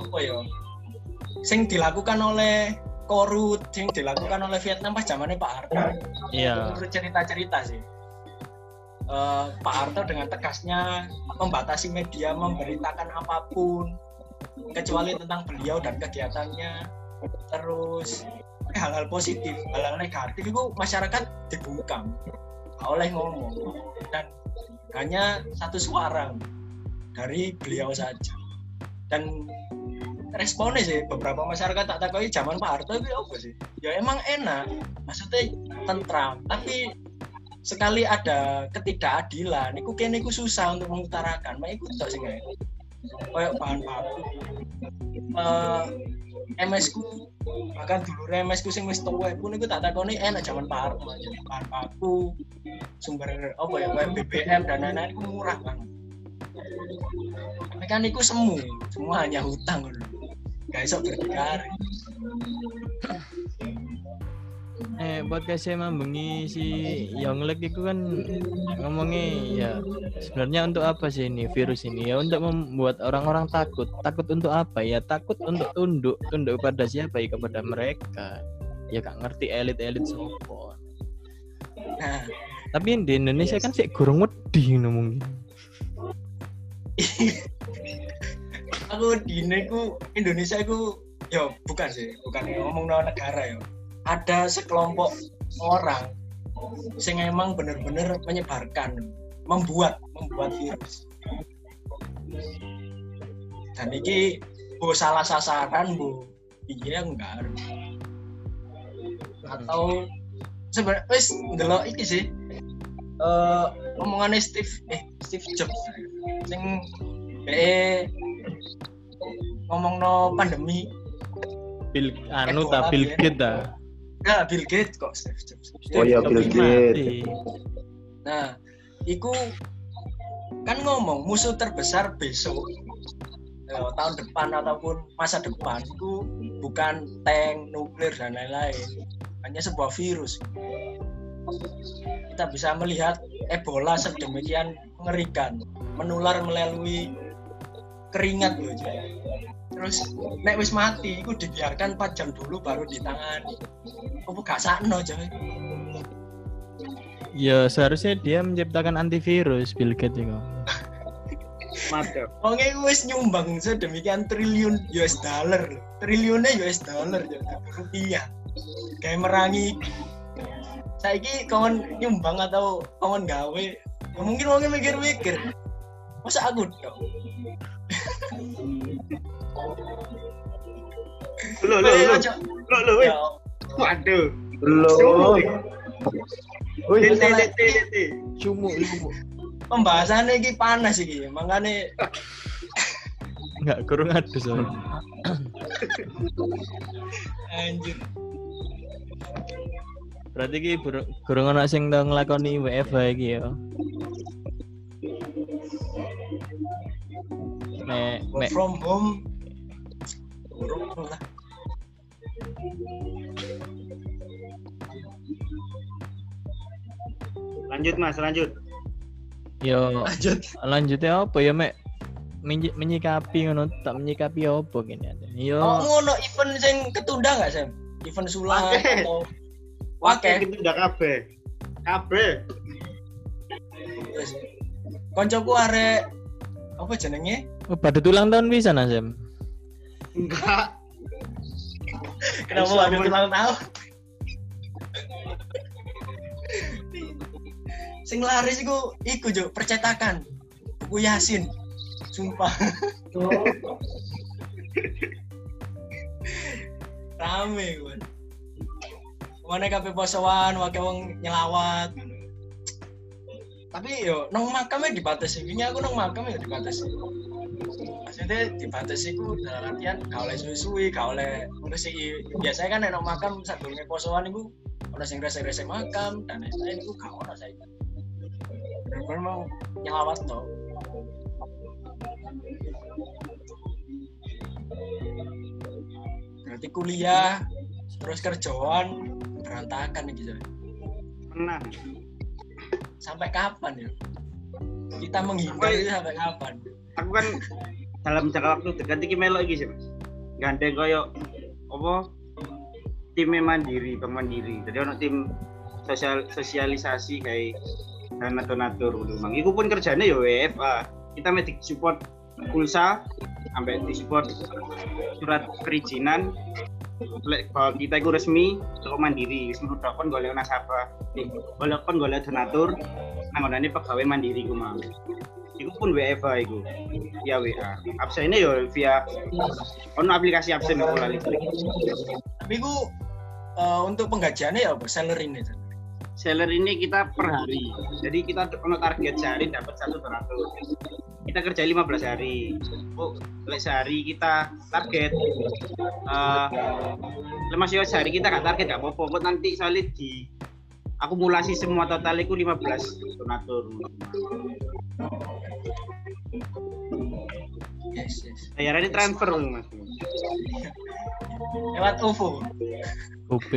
apa ya? Sing dilakukan oleh Korut, sing dilakukan oleh Vietnam pas zamannya Pak Harto. Iya. Menurut cerita-cerita sih. Eh, Pak Harto dengan tegasnya membatasi media memberitakan apa pun kecuali tentang beliau dan kegiatannya terus hal-hal positif hal-hal negatif itu masyarakat dibungkam oleh ngomong dan hanya satu suara dari beliau saja. Dan responnya sih beberapa masyarakat tak takoi zaman Pak Harto itu apa sih? Ya emang enak maksudnya tentram tapi sekali ada ketidakadilan iku kene iku susah untuk mengutarakan. Mak iku tok sing kayak bahan baku. Eh MS ku bahkan dulu MS ku sing wis tuwa pun iku tak takoni enak zaman Pak Harto. Bahan baku sumber apa ya kayak BBM dan lain-lain iku murah banget tapi kan iku semu semua hanya hutang. Dulu gak iso berdikari Eh podcast saya membengi si Yonglek itu kan ngomongnya ya sebenarnya untuk apa sih ini virus ini? Ya untuk membuat orang-orang takut. Takut untuk apa? Ya takut untuk tunduk. Tunduk pada siapa? Ya kepada mereka. Ya gak ngerti elit-elit sopo nah. Tapi di Indonesia kan sih kurang wedi ngono mungkin aku di ku Indonesia ku yo bukan sih bukan ngomong no negara yo ada sekelompok orang sing emang bener-bener menyebarkan membuat membuat virus. Dan ini bu salah sasaran bu. Iya enggak atau sebenarnya wis ndelok iki sih. Eh omongannya Steve. Eh Steve Jobs. Sing eh ngomong no pandemi. Bill anu Ebola, ta Bill ya. Gates ta? Nah Bill Gates kok Steve Jobs. Oh iya, Steve Bill Jobs. Gates. mati. nah iku kan ngomong musuh terbesar besok eh, tahun depan ataupun masa depan itu bukan tank nuklir dan lain-lain. Hanya sebuah virus kita bisa melihat Ebola sedemikian mengerikan, menular melalui keringat loh Cok. Terus nek wis mati, iku dibiarkan 4 jam dulu baru ditangani. Apa gak sakno coy? Ya seharusnya dia menciptakan antivirus Bill Gates itu. Mantap. Wong iku wis nyumbang sedemikian triliun US dollar. Triliunnya US dollar Cok, rupiah. Kayak merangi saiki kawan nyumbang atau kawan gawe ya mungkin wongnya mikir-mikir masa aku dong Lo lo lo. Lo lo. Ya, Waduh. Belum. Wih, Tete tete tete. Cumu, cumu. pembahasannya ini panas iki makanya Enggak kurang adus soalnya. anjir Berarti ki bur- kurang ana sing tau nglakoni WFH iki ya. Work mek. from home. Burung lah. Lanjut Mas, lanjut. yo lanjut. lanjutnya apa ya mek? Menyi- menyikapi ngono tak menyikapi apa gini ada. Yo. Oh ngono event sing ketunda nggak Sam? Event sulap atau Oke, wake itu udah kabeh. Kabeh. Wes. koncoku arek apa jenenge oh, pada ulang tahun bisa Nasem. Enggak. kenapa Bisa, ada Mon. ulang tahun sing laris iku iku jo percetakan buku Yasin sumpah rame gue mana kafe posoan wake wong nyelawat tapi yo nong makamnya dibatasi. Ini aku nong makamnya dibatasi. Maksudnya dibatasi ku dalam artian gak oleh suwi-suwi gak oleh ngresiki biasanya kan nong makam sadurunge posoan iku ono sing resek-resek makam dan lain-lain iku gak ono saya bener mau nyelawat toh. Berarti kuliah terus kerjaan berantakan gitu Tenang. sampai kapan ya kita menghindar Sampai- itu sampai kapan Aku kan dalam jangka waktu dekat iki melok iki sih, Mas. Gandeng koyo apa timnya mandiri, bank mandiri. Jadi ono tim sosial sosialisasi kayak dana donatur gitu. Mang. Iku pun kerjanya ya WFA. Kita medik support pulsa sampai di support surat perizinan bahwa kita itu resmi toko mandiri. Wis menurut kon golek nasabah. Golek kon golek donatur nanggonane pegawai mandiri ku mau. Iku pun WFA iku. Via WA absennya ya via ono aplikasi absen aku tapi ku eh, untuk penggajiannya ya apa? Salary ini? Seller ini kita per hari. Jadi kita ono target sehari dapat satu donatur kita kerja 15 hari. Oh sehari kita target eh lemas yo sehari kita gak target gak apa-apa. Kok nanti soalnya di akumulasi semua total itu 15 donatur. Yes yes. Bayarannya transfer loh mas. Lewat OVO OP.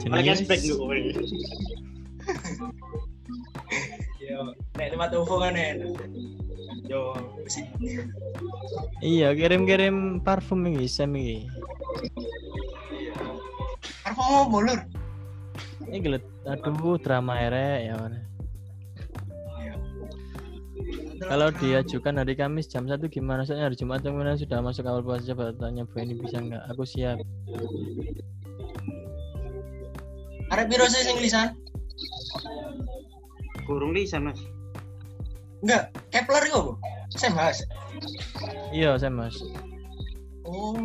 Jenenge cashback lu kowe. yo nek lewat OVO kan enak yo Iya, kirim-kirim parfum iki Sam iki. parfum apa lur Ini gelet, aduh drama erek ya mana. Kalau diajukan hari Kamis jam 1 gimana? Soalnya hari Jumat kemudian sudah masuk awal puasa coba tanya Bu ini bisa nggak? Aku siap. Arek piro sih sing lisan? Kurung lisan mas. enggak Kepler itu apa? Saya bahas Iya, saya Mas. oh.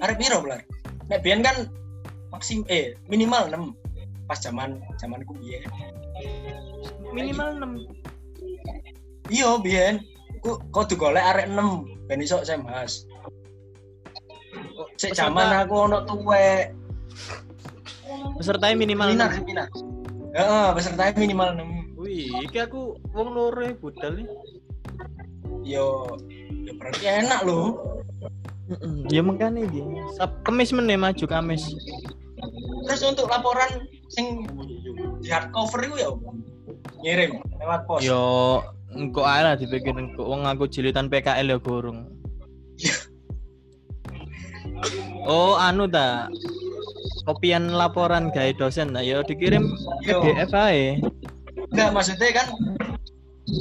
Arek piro Blar? Nek biyen kan maksim eh minimal 6 pas zaman zaman kuliah Minimal 6. iya biyen. Ku kok golek arek 6 ben iso saya bahas Cek zaman aku ono tuwek Peserta minimal seminar 6. seminar heeh peserta minimal 6 Wih, iki aku wong loro e, budal nih. yo yo berarti enak loh Ya makanya iki. Sab Kamis meneh maju Kamis. terus untuk laporan sing di hardcover itu ya ngirim lewat pos Yo engko ae lah dipikir engko wong aku jilitan PKL ya gurung. Oh, anu ta. Kopian laporan gawe dosen nah ya dikirim. PDF ae. enggak maksudnya kan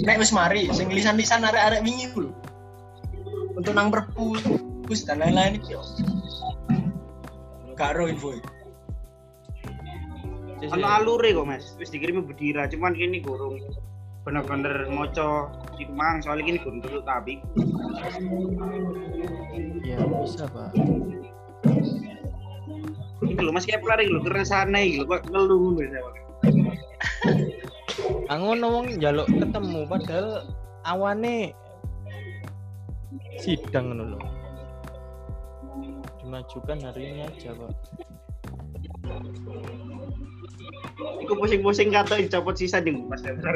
nek wis mari sing lisan-lisan arek-arek wingi lho. untuk nang perpus dan lain-lain iki yo gak ro info Ono alure kok Mas, wis dikirim bedira, cuman kini gurung bener-bener moco iku mang soalnya kini gurung tutup tapi Ya bisa, Pak. iki lho Mas Kepler iki lho keresane iki lho kok ngeluh ngono ya. Angono wong njaluk ketemu padahal awane sidang lho. Dimajukan hari ini aja, Pak. Iku pusing-pusing kata dicopot sisa ning Mas Kepler.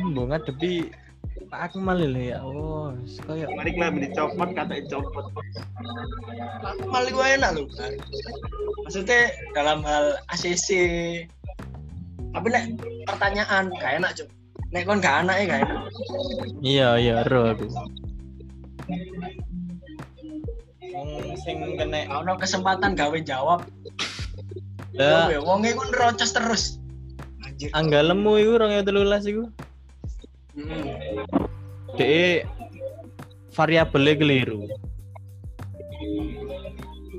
Mbok ngadepi Pak Akmal lho ya. Oh, koyo Mari lah dicopot kata dicopot. malah gue enak loh kan maksudnya dalam hal ACC tapi nek pertanyaan gak enak cuk nek kon gak anak ya gak enak Iya, iya, ro aku. Wong sing kena ono kesempatan gawe jawab lah ya wong iku nerocos terus anjir anggalemu iku 2013 iku. Mm. Dek variabelnya keliru.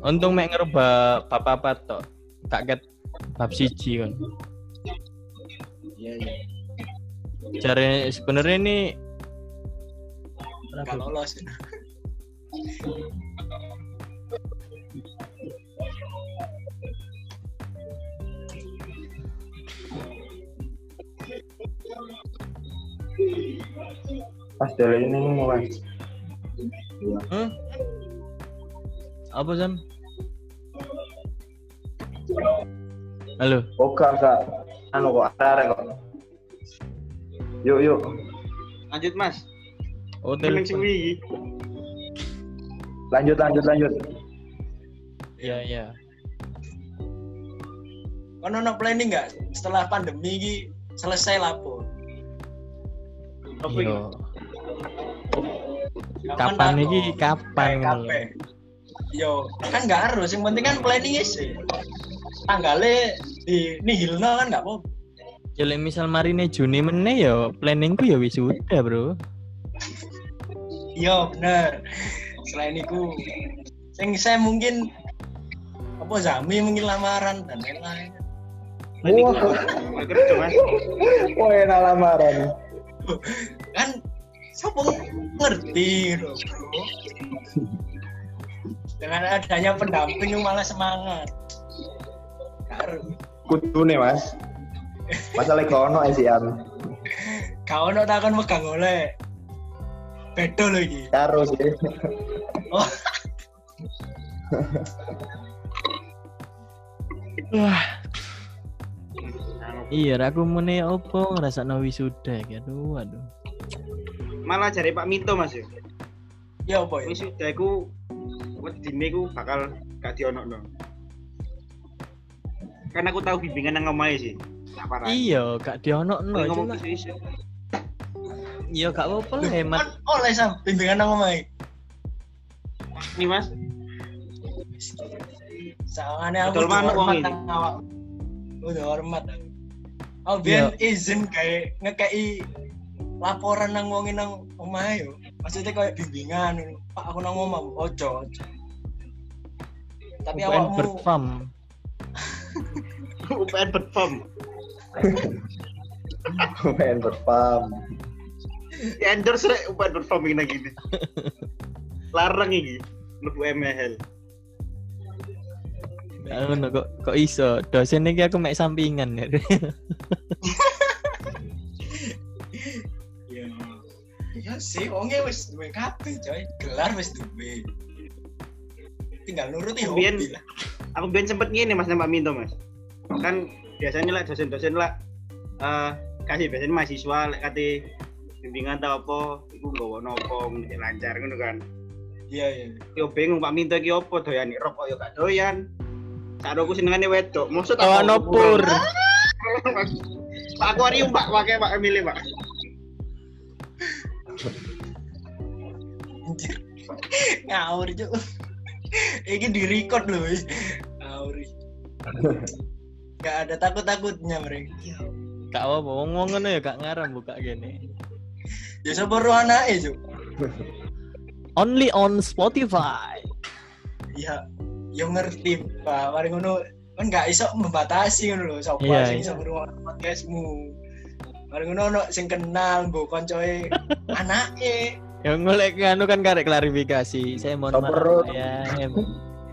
Untung mek ngerubah bab apa tok. Tak ket bab siji kan. iya iya Cari sebenarnya ini gak lolos Pas dari ini mulai. Hmm? Apa Sam? Halo. Oh enggak enggak. Anu kok ada kok. Yuk yuk. Lanjut Mas. Oh, telepon. Lanjut lanjut lanjut. Iya, iya. kon ono planning gak setelah pandemi ini selesai lapo Iya. Kapan iki? Kapan ngono? yo kan gak harus yang penting kan planning sih tanggalnya di nihilno kan gak apa Ya misal marine Juni meneh ya planningku ya wisuda, Bro. iya bener selain itu sing saya mungkin apa Zami mungkin lamaran dan lain-lain Wah. Kerja Mas. Wah enak lamaran. Kan siapa ngerti bro? Dengan adanya pendamping yang malah semangat. Karo. Kudu nih mas. Masalah gak ono sih an. kau ono takon megang oleh. Bedo lagi Karo sih. oh. Wah, iya aku mene opo ngrasakno wisuda ya. Aduh, aduh. Malah jare Pak Minto Mas ya. ya apa ya Wis sudah iku wedine iku bakal gak dionokno. Kan aku tahu bimbingan nang omahe sih. Iya, gak dionokno ngomong iya gak apa-apa lah hemat. kan oleh sam bimbingan nang omai Nih Mas, Soalnya aku Betul manuk wong awak. Udah hormat. Oh, biar izin kayak ngekei laporan nang wong nang omah yo. Maksudnya kayak bimbingan. ngono. Pak aku nang omah, ojo. ojo. Tapi UPN awakmu berfam. UPN perform. Main berpam. Di endorse rek UPN perform ini gini. Larang iki. Lebu MHL. Ngono kok kok iso. Dosen iki aku mek sampingan ya. ya. Ya sih, wongnya wis duwe kabeh, coy. Gelar wis duwe. Tinggal nuruti hobi lah. Aku biar sempet ngene Mas nama Minto Mas. Kan biasanya lah dosen-dosen lah eh kasih biasanya mahasiswa lek kate bimbingan tau apa iku nggawa nopo lancar ngono kan. Iya, iya. Yo bingung Pak Minto iki opo doyan rok kok yo gak doyan. Karo aku senengane wedok. Maksud Oh, no pur. Pak akuarium Pak, pakai Pak Emile Pak. Anjir. Ngawur cuk. Iki di record loh. wis. Ngawur. Gak ada takut-takutnya mereka. Kak apa ngomong ngono ya kak ngaram buka gini. Ya sapa ro anake cuk. Only on Spotify. Ya, yo ngerti, Pak. Mari ngono kan gak iso membatasi ngono lho sapa Iya, sing iya. iso ngrungokno podcastmu. Mari ngono ono sing kenal mbok koncoe anake. Yang ngolek nganu kan karek klarifikasi. Saya mohon maaf ya. em.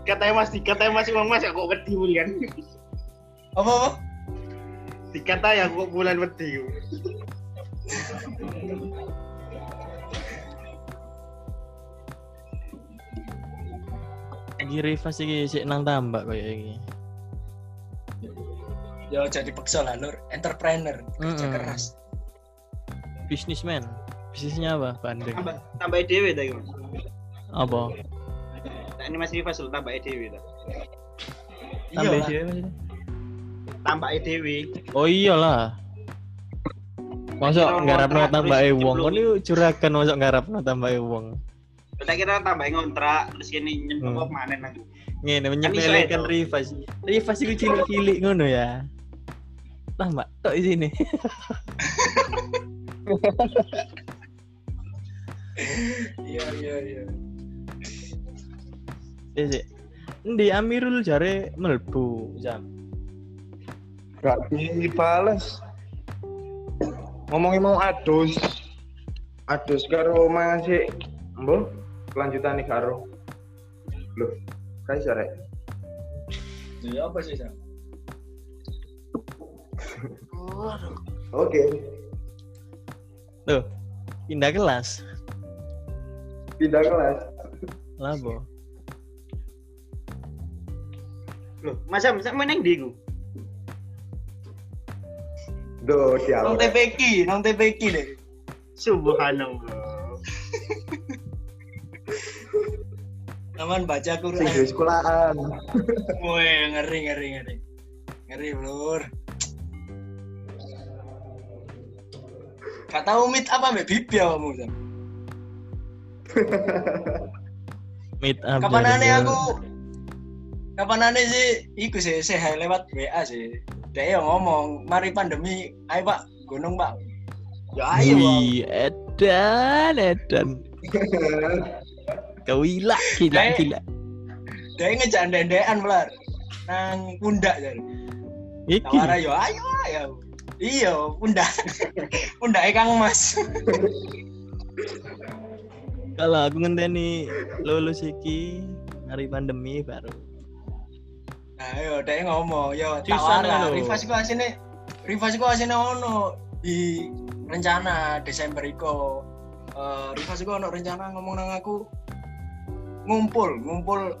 Katanya Mas, dikatanya Mas Imam Mas aku wedi bulan. Apa apa? Dikata ya aku bulan wedi. Iki Rivas iki sik nang tambak koyo iki. Yo jadi peksa lah lur, entrepreneur, kerja Mm-mm. keras. Businessman. Bisnisnya apa? Bandeng. Tambah tambah EDW tadi Mas. Apa? Nah, ini Mas Rifas lo tambah EDW ta. Tambah Iya. dia maksudnya? Tambah EDW. Oh iyalah. Masuk kontrak tambah wong. Kon iki juragan masuk nggarapno tambah wong. Kita kira tambah ngontrak terus kini Hmm. nyempok manen aku. Ngene menyepelekan itu. Rivas. Rivas iku cilik-cilik ngono ya. Tambah tok di sini. Iya iya iya. Sik sik. Endi Amirul jare melbu jam. Gak dibales. Ngomongin mau adus. Adus karo masih Mbah, kelanjutan nih karo. Loh, kayak sore. Ya apa sih, Sam? Oke. Tuh. Pindah kelas. Pindah kelas. Labo. Loh, masa masa main yang di ku? Do, Nang sial. TPK, nang TPK deh. Subhanallah. Aman baca Sing Quran. di sekolahan. Woi, ngeri ngeri ngeri. Ngeri, Lur. Gak tahu meet apa mbak Bibi awakmu, Sam? Meet up. Kapan aneh aku Kapan aneh sih iku sih sih lewat WA sih. Dia yang ngomong, mari pandemi, ayo Pak, gunung Pak. Ya ayo. Wih, edan, edan. Gila, Eh. gila. Dia ngejak dendean melar. Nang pundak jadi. Iki. Tawara yo ayo ayo. Iya, pundak. pundak Kang Mas. Kalau aku ngenteni lulus iki hari pandemi baru. Nah, yo dia ngomong, yo tawara. Rivas iku asine Rivas iku asine ono di rencana Desember iku. Eh Rivas iku ono rencana ngomong nang aku ngumpul, ngumpul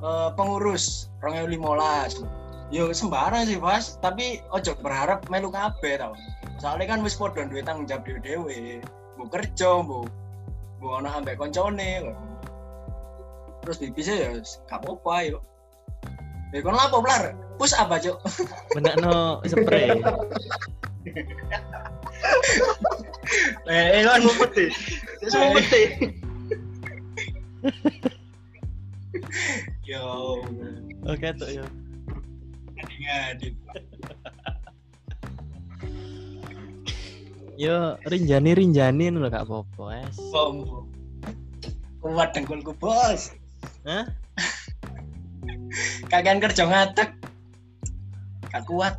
eh, pengurus 2015. Yo sembarang sih, Mas, tapi ojo berharap melu kabeh tau. Soalnya kan wis padha duwe tanggung jawab dhewe-dhewe. Mbok kerja, mbok mbok ono ambek koncone. Terus bibisnya ya gak apa-apa ayo. Ya kon lapo blar? Pus apa, Cuk? Benakno spray. Eh, eh deh. Deh. Yo Oke tuh ya. ngadi. Yo rinjani rinjani lho gak apa-apa, es. Bom. Kuat dengkulku, Bos. Hah? Kagian kerja ngatek. Gak kuat.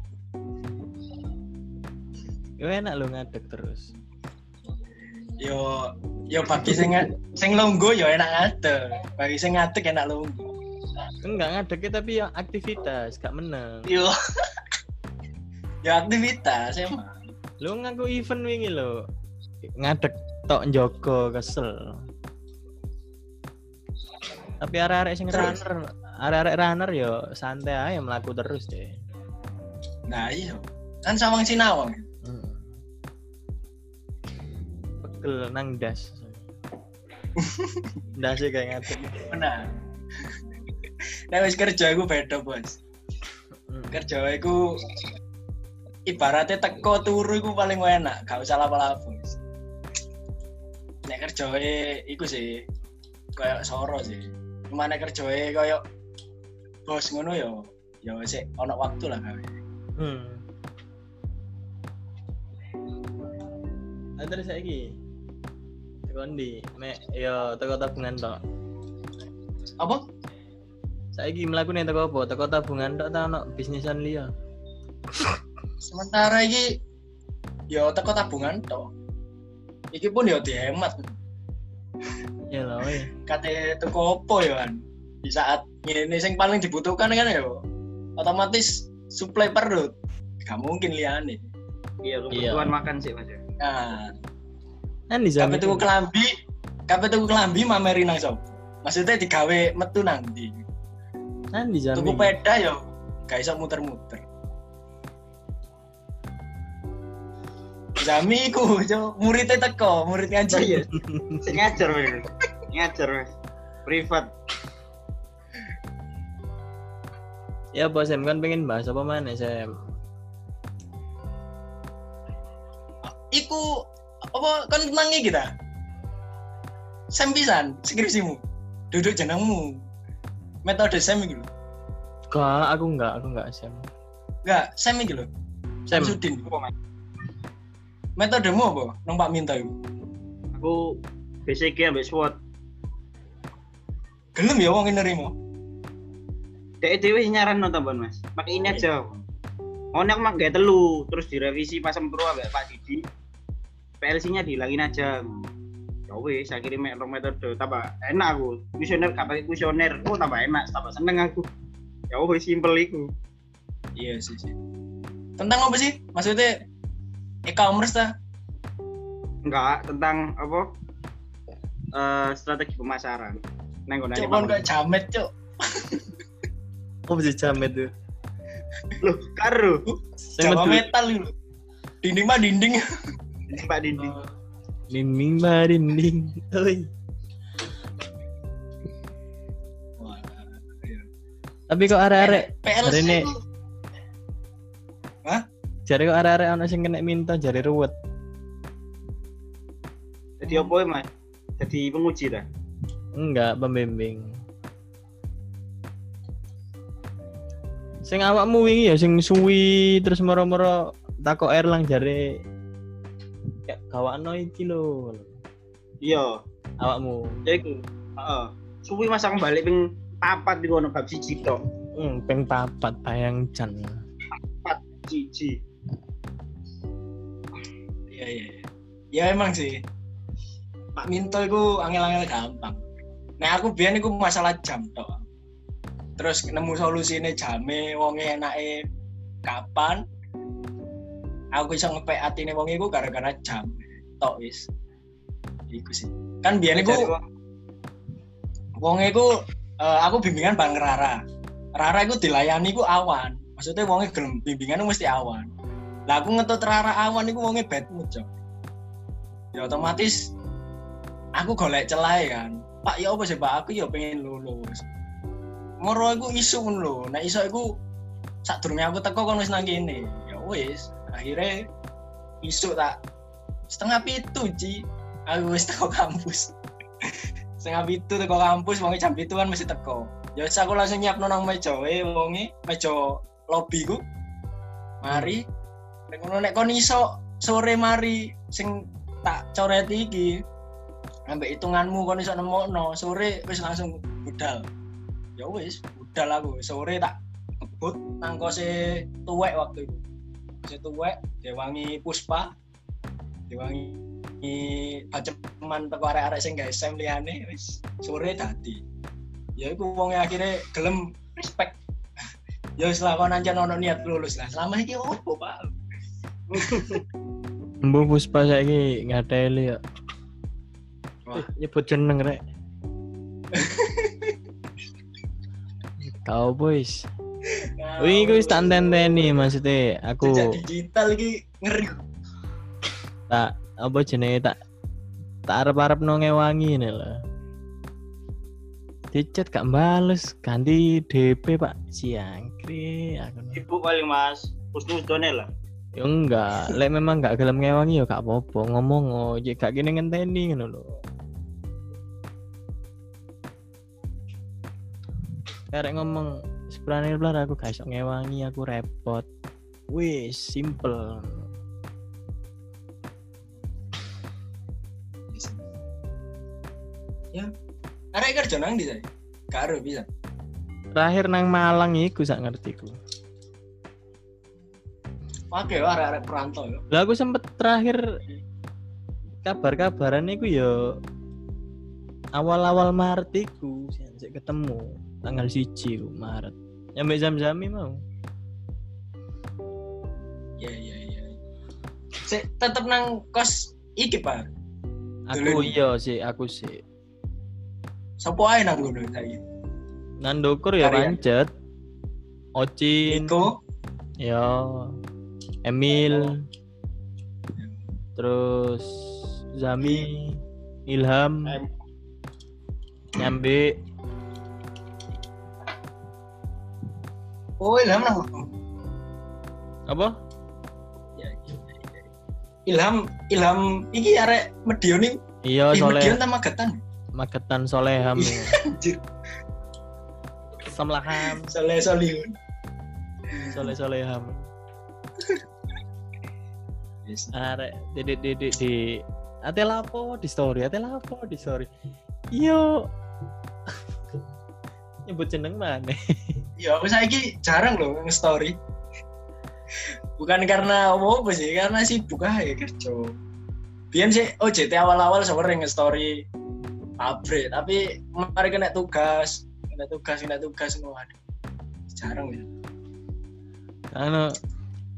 Yo enak lo ngadeg terus. Yo yo bagi sing sing longgo yo enak ngatek. Bagi sing ngatek enak longgo. Enggak ngadeg tapi ya aktivitas, gak meneng. Yo. yo aktivitas emang. Lo ngaku event wingi lo. Ngadeg tok njogo kesel. Tapi arek-arek sing Terus? runner, arek-arek runner yo santai aja melaku terus deh. Nah, iya. Kan sawang sinawang. Pegel nang das. das kayak ngadeg. Benar. nek wis kerja iku beda bos kerja iku ibaratnya teko turu iku paling enak gak usah lapo-lapo nek kerja iku sih kayak soro sih cuma nek kerja kayak bos ngono yo yo sik ono waktu lah gawe Hmm. Terus saiki. Teko ndi? Mek yo teko tabungan tok. apa Saiki mlakune teko apa? Teko tabungan tok ta ono bisnisan liya? sementara iki yo teko tabungan toh iki pun yo dihemat Ya lah kate teko opo ya kan di saat ini sing paling dibutuhkan kan ya otomatis suplai perut gak mungkin liane Iya, kebutuhan makan sih mas. ya. nah Kan di kabeh zaman tuku kelambi kabeh tuku kelambi mameri nang sop maksudnya digawe metu nang ndi kan di zaman. tuku peda yo gak iso muter-muter Jami iku, jo, muridnya teko, murid ngaji. Iya. Sing ngajar mas. Ngajar mas. Privat. Ya bos Sam kan pengen bahas apa mana Sam? Iku apa kan tenangi kita? Sam pisan skripsimu. Duduk jenengmu. Metode Sam iki lho. Gak, aku enggak, aku enggak Sam. Enggak. Sam, Samsudin. Apa mas? Metodemu apa? Nang Pak Minta iku. Aku BCG ambek SWOT. Gelem ya wong nerimo. Dek dhewe sing nyaran no tambahan mas. Pakai ini aja. Oh, aku mak gak telu, terus direvisi pas sempro ambek Pak Didi. PLC-nya dihilangin aja. Ya wis, akhirnya mek metode tambah enak aku. Kuesioner gak pakai kuesioner, oh tambah enak, tambah seneng aku. Ya wis simpel iku. Iya sih sih. Tentang apa sih? Maksudnya e-commerce ta? Enggak, tentang apa? Eh strategi pemasaran. Neng ngono Cuk kon kok jamet, cuk. apa sih jamet tuh? Loh, karo. Sam Jawa metu- metal itu. Dinding mah dinding. Pak Dindi. Dinding dinding. Oi. Wah, iya. Tapi kok arek-arek hari ini- itu jare kok arek-arek ana sing kena minta jare ruwet. Jadi apa ya, Mas? Jadi penguji dah. Enggak, pembimbing. Sing awakmu wingi ya sing suwi terus moro-moro takok Erlang jare ya gawakno iki lho. Iya, Awakmu. ya iku. Heeh. Suwi Mas aku balik ping papat di kono bab siji tok. Hmm, peng papat bayang jan. Siji. Iya iya. iya. Ya emang sih. Pak Minto itu angel-angel gampang. Nah aku biar iku masalah jam tok. Terus nemu solusine jame wonge enake kapan? Aku bisa ngepek atine wong iku gara-gara jam. Tok wis. Iku sih. Kan biar iku wong iku eh, aku bimbingan Bang Rara. Rara iku dilayani iku awan. Maksudnya wongnya gelem bimbingan mesti awan. Lah aku ngetut Rara awan iku wongnya bad mood, Cok. Ya otomatis aku golek celah kan. Pak ya apa sih Pak aku ya pengen lulus. Moro aku isu lho. Nek iso iku sadurunge aku teko kon wis nang kene. Ya wis, akhirnya isu tak setengah pitu Ci. Aku wis teko kampus. setengah pitu teko kampus wonge jam pitu kan mesti teko. Ya wis aku langsung nyiapno nang meja wae wonge meja lobby ku. Mari nek ngono nek kon iso sore mari sing tak coret iki ambek hitunganmu kon iso nemokno sore wis langsung budal ya wis budal aku sore tak ngebut nang kose tuwek waktu itu kose tuwek diwangi puspa diwangi baceman teko arek-arek sing gawe sem liyane wis sore dadi ya iku wong akhirnya gelem respect ya wis lah kon ancen ono niat lulus lah selama iki opo Pak Mbok Puspa saiki ngateli ya. Wah. Eh, nyebut jeneng rek. Kau boys. Wih, gue tak tenteni maksudnya aku jejak digital iki ngeri tak apa jenenge tak tak arep-arep no ngewangi ini lah. Dicet gak bales, ganti DP Pak. Siangkri aku. Ibu paling mas, husnudone lah. Ya enggak, lek memang gak gelem ngewangi ya gak apa-apa, ngomong oh, jek gak kene ngenteni ngono lho. Karek ngomong sebenarnya belar aku gak iso ngewangi, aku repot. Wih, simple. Arek kerja nang ndi saya? Karo bisa. Terakhir nang Malang iku sak ngertiku. Pakai yo arek-arek perantau yo. Lah aku sempet terakhir kabar-kabaran iku ya awal-awal Maret iku ketemu tanggal siji ku Maret. Nyampe jam-jami mau. Iya iya iya. Sik tetep nang kos iki, Pak. Aku Dulu. iya sih, aku sih. Sopo ae nang ngono saiki? Nandokur ya Karyan. pancet. Ocin, Iko, ya Emil, terus Zami, Ilham, Em. Nyambe, oh Ilham nang apa? Ya, iya, iya. Ilham Ilham iki arek Medion iki. Iya, Eh, Medion Soleh, ta Magetan? Magetan Soleham. Anjir, Samlaham, Soleh Solihun. Soleh Soleham. Yes. Arek di di di ate lapo di story, ate lapo di story. Yo. Nyebut jeneng mana? Ya, aku saiki jarang loh nge-story. Bukan karena apa sih, karena sibuk aja kerja. Biar sih, oh JT awal-awal sering nge-story pabrik, tapi mari kena tugas, kena tugas, kena tugas semua. Aduh, Jarang ya. Anu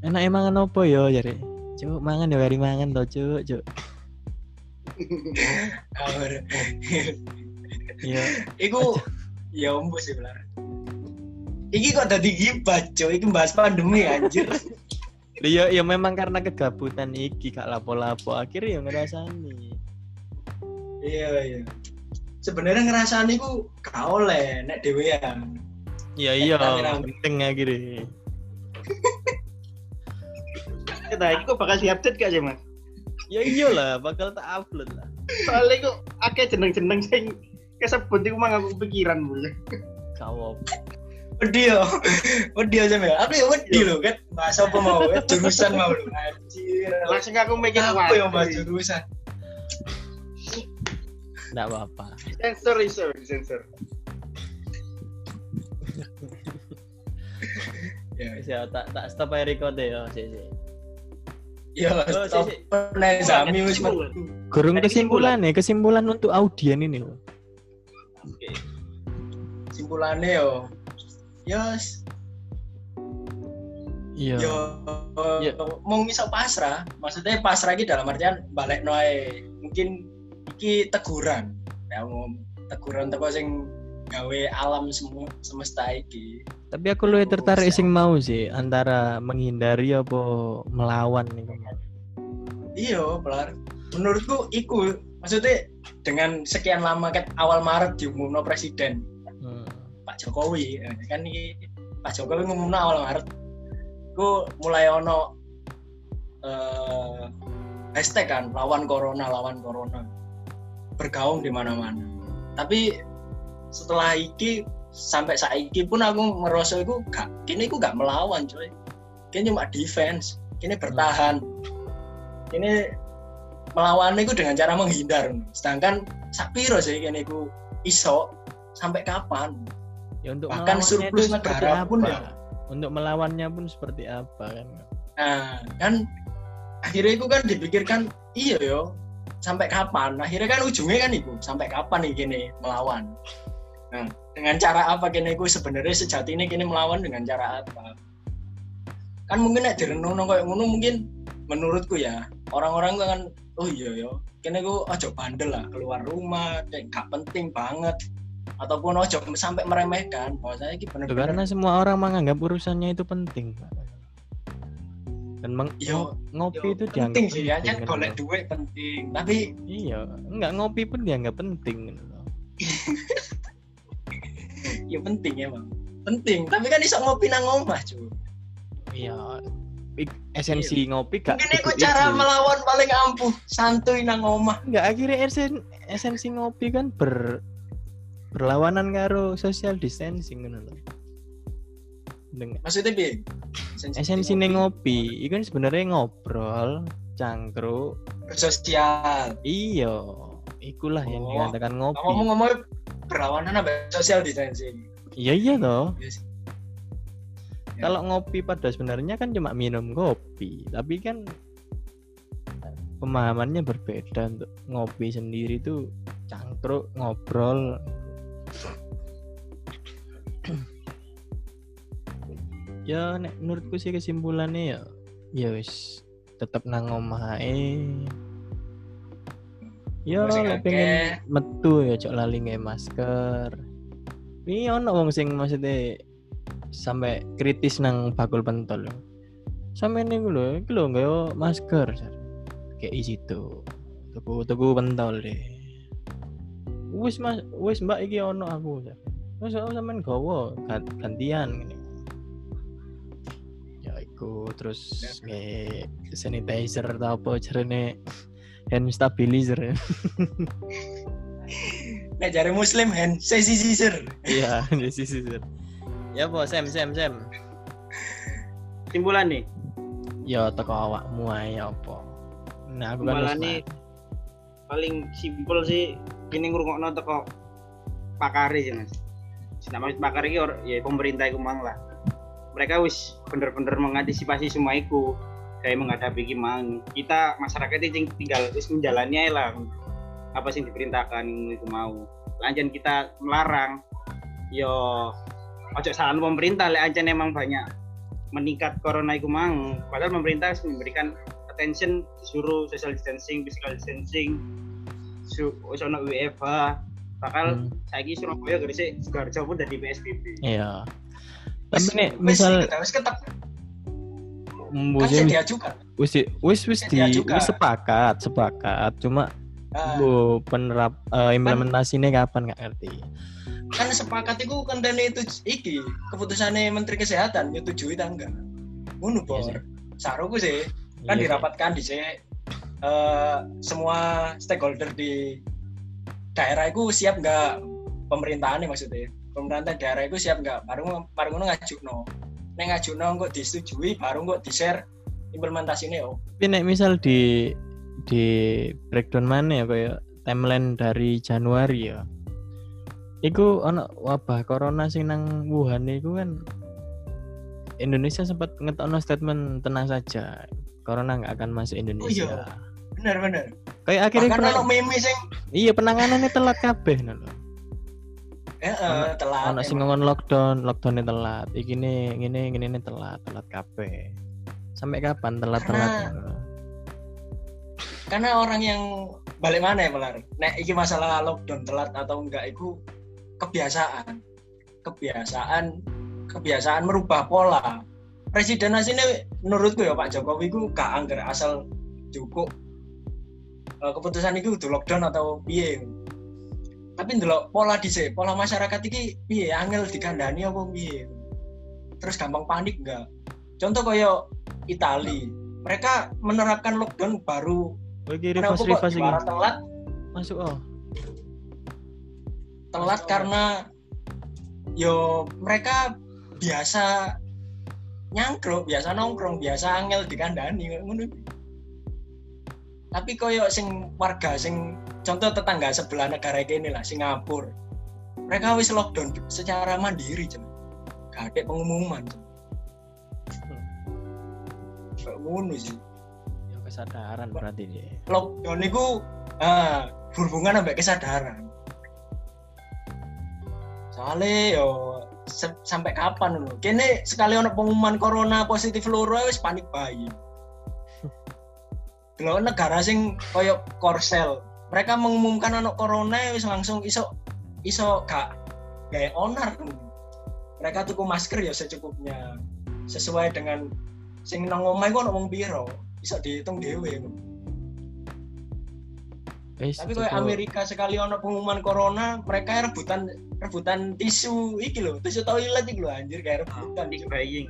enak emang apa yo jare. Cuk, mangan ya kari mangan to, cuk, cuk. Iya. Iku ya ombo sih belar. Iki kok tadi gibah, cuy. Iki bahas pandemi anjir. Iya, ya memang karena kegabutan iki gak lapo-lapo akhirnya ya ngerasani. iya, iya. Sebenarnya ngerasani ku gak oleh nek dhewean. Iya iya, penting akhirnya. Kita ini kok bakal di-update gak sih mas? Ya iyalah, bakal tak upload lah. Soalnya kok akeh jeneng-jeneng sing kesebut iku mang aku kepikiran bu. Kawop. Wedi yo. Wedi aja ya. Aku ya wedi lho kan. Bahasa apa mau? Eh, Jurusan mau lho. Anjir. Langsung aku mikir Apa yang bahas jurusan? Enggak apa-apa. Sensor sensor sensor. Ya. Ya tak tak stop ae record ya, sik sik. Ya, stop. Nek Zami wis Kesimpulan. Gurung kesimpulan ya, kesimpulan untuk audien ini. Oke. simpulannya yo. Yos, Iya. yo Iya. mau ngisok pasrah. Maksudnya pasrah iki dalam artian balik noe. Mungkin iki teguran. Ya mau teguran teko sing gawe alam semua semesta iki. Tapi aku lu tertarik sing mau sih antara menghindari apa melawan nih. Iya, pelar. Menurutku iku maksudnya dengan sekian lama kan awal Maret diumumno presiden. Jokowi kan ini Pak Jokowi ngumumno awal Maret. Ku mulai ono eh hashtag kan lawan corona lawan corona bergaung di mana-mana. Tapi setelah iki sampai saiki pun aku ngerasa iku gak kini iku gak melawan coy. Kini cuma defense, kini bertahan. Kini melawan itu dengan cara menghindar. Sedangkan sapiro sih kini iku iso sampai kapan? Ya untuk Bahkan surplus negara pun apa? ya. Untuk melawannya pun seperti apa kan? Nah, kan akhirnya itu kan dipikirkan iya yo sampai kapan? Akhirnya kan ujungnya kan itu sampai kapan nih gini melawan. Nah, dengan cara apa kini gue sebenarnya sejati ini kini melawan dengan cara apa? Kan mungkin nek direnung kayak ngono mungkin menurutku ya orang-orang kan oh iya yo kini gue ojo bandel lah keluar rumah kayak gak penting banget ataupun ojo sampai meremehkan bahwasanya ini Itu bener-bener karena semua orang menganggap urusannya itu penting. Dan meng- Yo, ngopi Yo, itu penting sih ya, kan kan, golek duit penting. Tapi Iya, enggak ngopi pun dianggap penting. gitu loh. ya penting emang penting tapi kan iso ngopi nang omah cuy Iya. Esensi ngopi gak mungkin itu kudu cara iku. melawan paling ampuh santuy nang omah Enggak akhirnya esen, esensi ngopi kan ber berlawanan karo social distancing ngono lho. Dengan maksudnya bi esensi ning ngopi, itu kan sebenarnya ngobrol, cangkruk, bersosial iya, ikulah yang Oh, dikatakan ngopi. ngomong-ngomong berlawanan apa social distancing Iya iya toh. Yes. Ya. Kalau ngopi pada sebenarnya kan cuma minum kopi, tapi kan pemahamannya berbeda untuk ngopi sendiri tuh cangkruk ngobrol. Ya nek menurutku sih kesimpulannya ya ya wis tetap nang omah ae. Ya akeh. pengen metu ya cok lali nge masker. Ini ono wong sing maksudnya sampai kritis nang bakul pentol. Sampe ning lho, iki lho nggawa masker. Sar. Kayak isi tuh. Tuku tuku pentol deh. Wis Mas, wis Mbak iki ono aku. Sar. Wis aku sampean gawa gan- gantian ngene. Ya iku terus nge sanitizer atau apa jarene hand stabilizer. nek jare muslim hand sisir Iya, sisi sisi. Ya apa Sam Sam Sam. Simpulan nih, Ya teko awakmu ae apa. Nah, aku kan paling simpel sih kini ngrungokno teko pakari sih mas. Nama pakar iki or- ya pemerintah iku mang lah. Mereka wis bener-bener mengantisipasi semua iku kayak menghadapi gimana. Kita masyarakat ini tinggal wis menjalani lah apa sih diperintahkan itu mau. Lanjut kita melarang yo ojo salah pemerintah lek ancen emang banyak meningkat corona iku mang padahal pemerintah harus memberikan attention disuruh social distancing physical distancing su wis ono WFH bakal Hmm, saiki Surabaya Gresik Sidoarjo pun dari PSBB Iya. Tapi nih misal wis ketep kan musim saya diajukan wis wis wis di juga. wis sepakat, sepakat. Cuma Ah, bu penerap eh, implementasinya kapan nggak ngerti. kan sepakat itu kentene itu iki keputusannya Menteri Kesehatan nyetujui ta enggak ngono Iya bor sih. saruku sih kan Iya, dirapatkan di sini eh, semua stakeholder di daerah itu siap nggak pemerintahan maksudnya pemerintah daerah itu siap nggak baru baru ngono ngajukno nek ngajukno kok disetujui baru kok di share implementasinya oh Tapi nek misal di di breakdown mana ya kayak timeline dari Januari ya. Iku ono wabah corona sing nang Wuhan iku kan Indonesia sempat ngetokno statement tenang saja. Corona nggak akan masuk Indonesia. Bener bener Kayak akhirnya bahkan penang- meme sing iya penanganannya telat kabeh lho. eh, eh, telat Ono sing ngomong lockdown, lockdownnya telat. Iki nih, ngene ngene nih telat, telat kabeh. Sampai kapan telat-telat? karena orang yang balik mana ya Melar? Nek iki masalah lockdown telat atau enggak itu kebiasaan. Kebiasaan kebiasaan merubah pola. Presiden aslinya menurutku ya Pak Jokowi itu gak angger asal cukup eh, keputusan itu udah lockdown atau piye. Tapi ndelok pola dhisik, pola masyarakat iki piye angel dikandani apa piye. Terus gampang panik enggak? Contoh kaya Itali, mereka menerapkan lockdown baru Oh, iki Kenapa reverse kok telat? Masuk oh. Telat karena yo mereka biasa nyangkruk, biasa nongkrong, biasa angel dikandani ngono. Tapi koyo sing warga sing contoh tetangga sebelah negara ini lah Singapura. Mereka wis lockdown secara mandiri, cuy. Gak ada pengumuman. ngono sih. Ya kesadaran berarti dia. lockdown itu ah, berhubungan sampai kesadaran. Soalnya yo sampai kapan lho? Kene sekali ono pengumuman corona positif loro wis panik bayi. Delok negara sing koyo Korsel, mereka mengumumkan ono corona wis langsung iso iso gak kayak onar. Mereka tuku masker ya secukupnya sesuai dengan sing nang omah iku ono wong piro, iso dihitung dhewe. Wis, Tapi kayak. Amerika sekali ono pengumuman corona, mereka rebutan rebutan tisu iki lho, tisu toilet iki lho anjir kayak rebutan. Panic buying.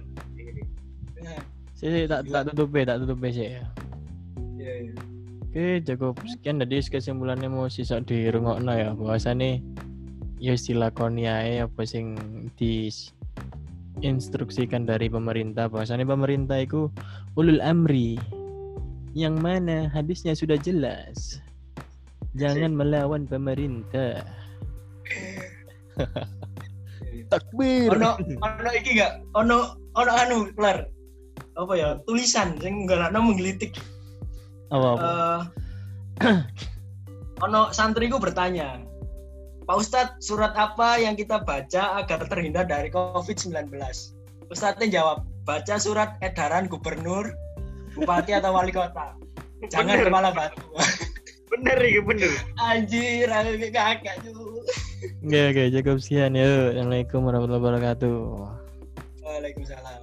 Nah, Sih, sih, tak tak tutup tak tutup sih ya. Iya, iya. Oke, cukup sekian tadi kesimpulannya mau sisa di rungokno ya. Bahwasane ya dilakoni ae apa sing di instruksikan dari pemerintah bahwasane pemerintah itu ulul amri yang mana hadisnya sudah jelas jangan melawan pemerintah takbir Ono ono iki gak? Ono ono anu, Lar. Apa ya? Tulisan sing nggalakno menggelitik. Apa apa Eh, ono santriku bertanya, Pak Ustadz, surat apa yang kita baca agar terhindar dari COVID-19? Ustadznya jawab, baca surat edaran gubernur, bupati atau wali kota. Jangan Bener. kepala batu. Bener iki bener. Anjir, aku kakak tuh. oke oke cukup sekian ya assalamualaikum warahmatullahi wabarakatuh Waalaikumsalam.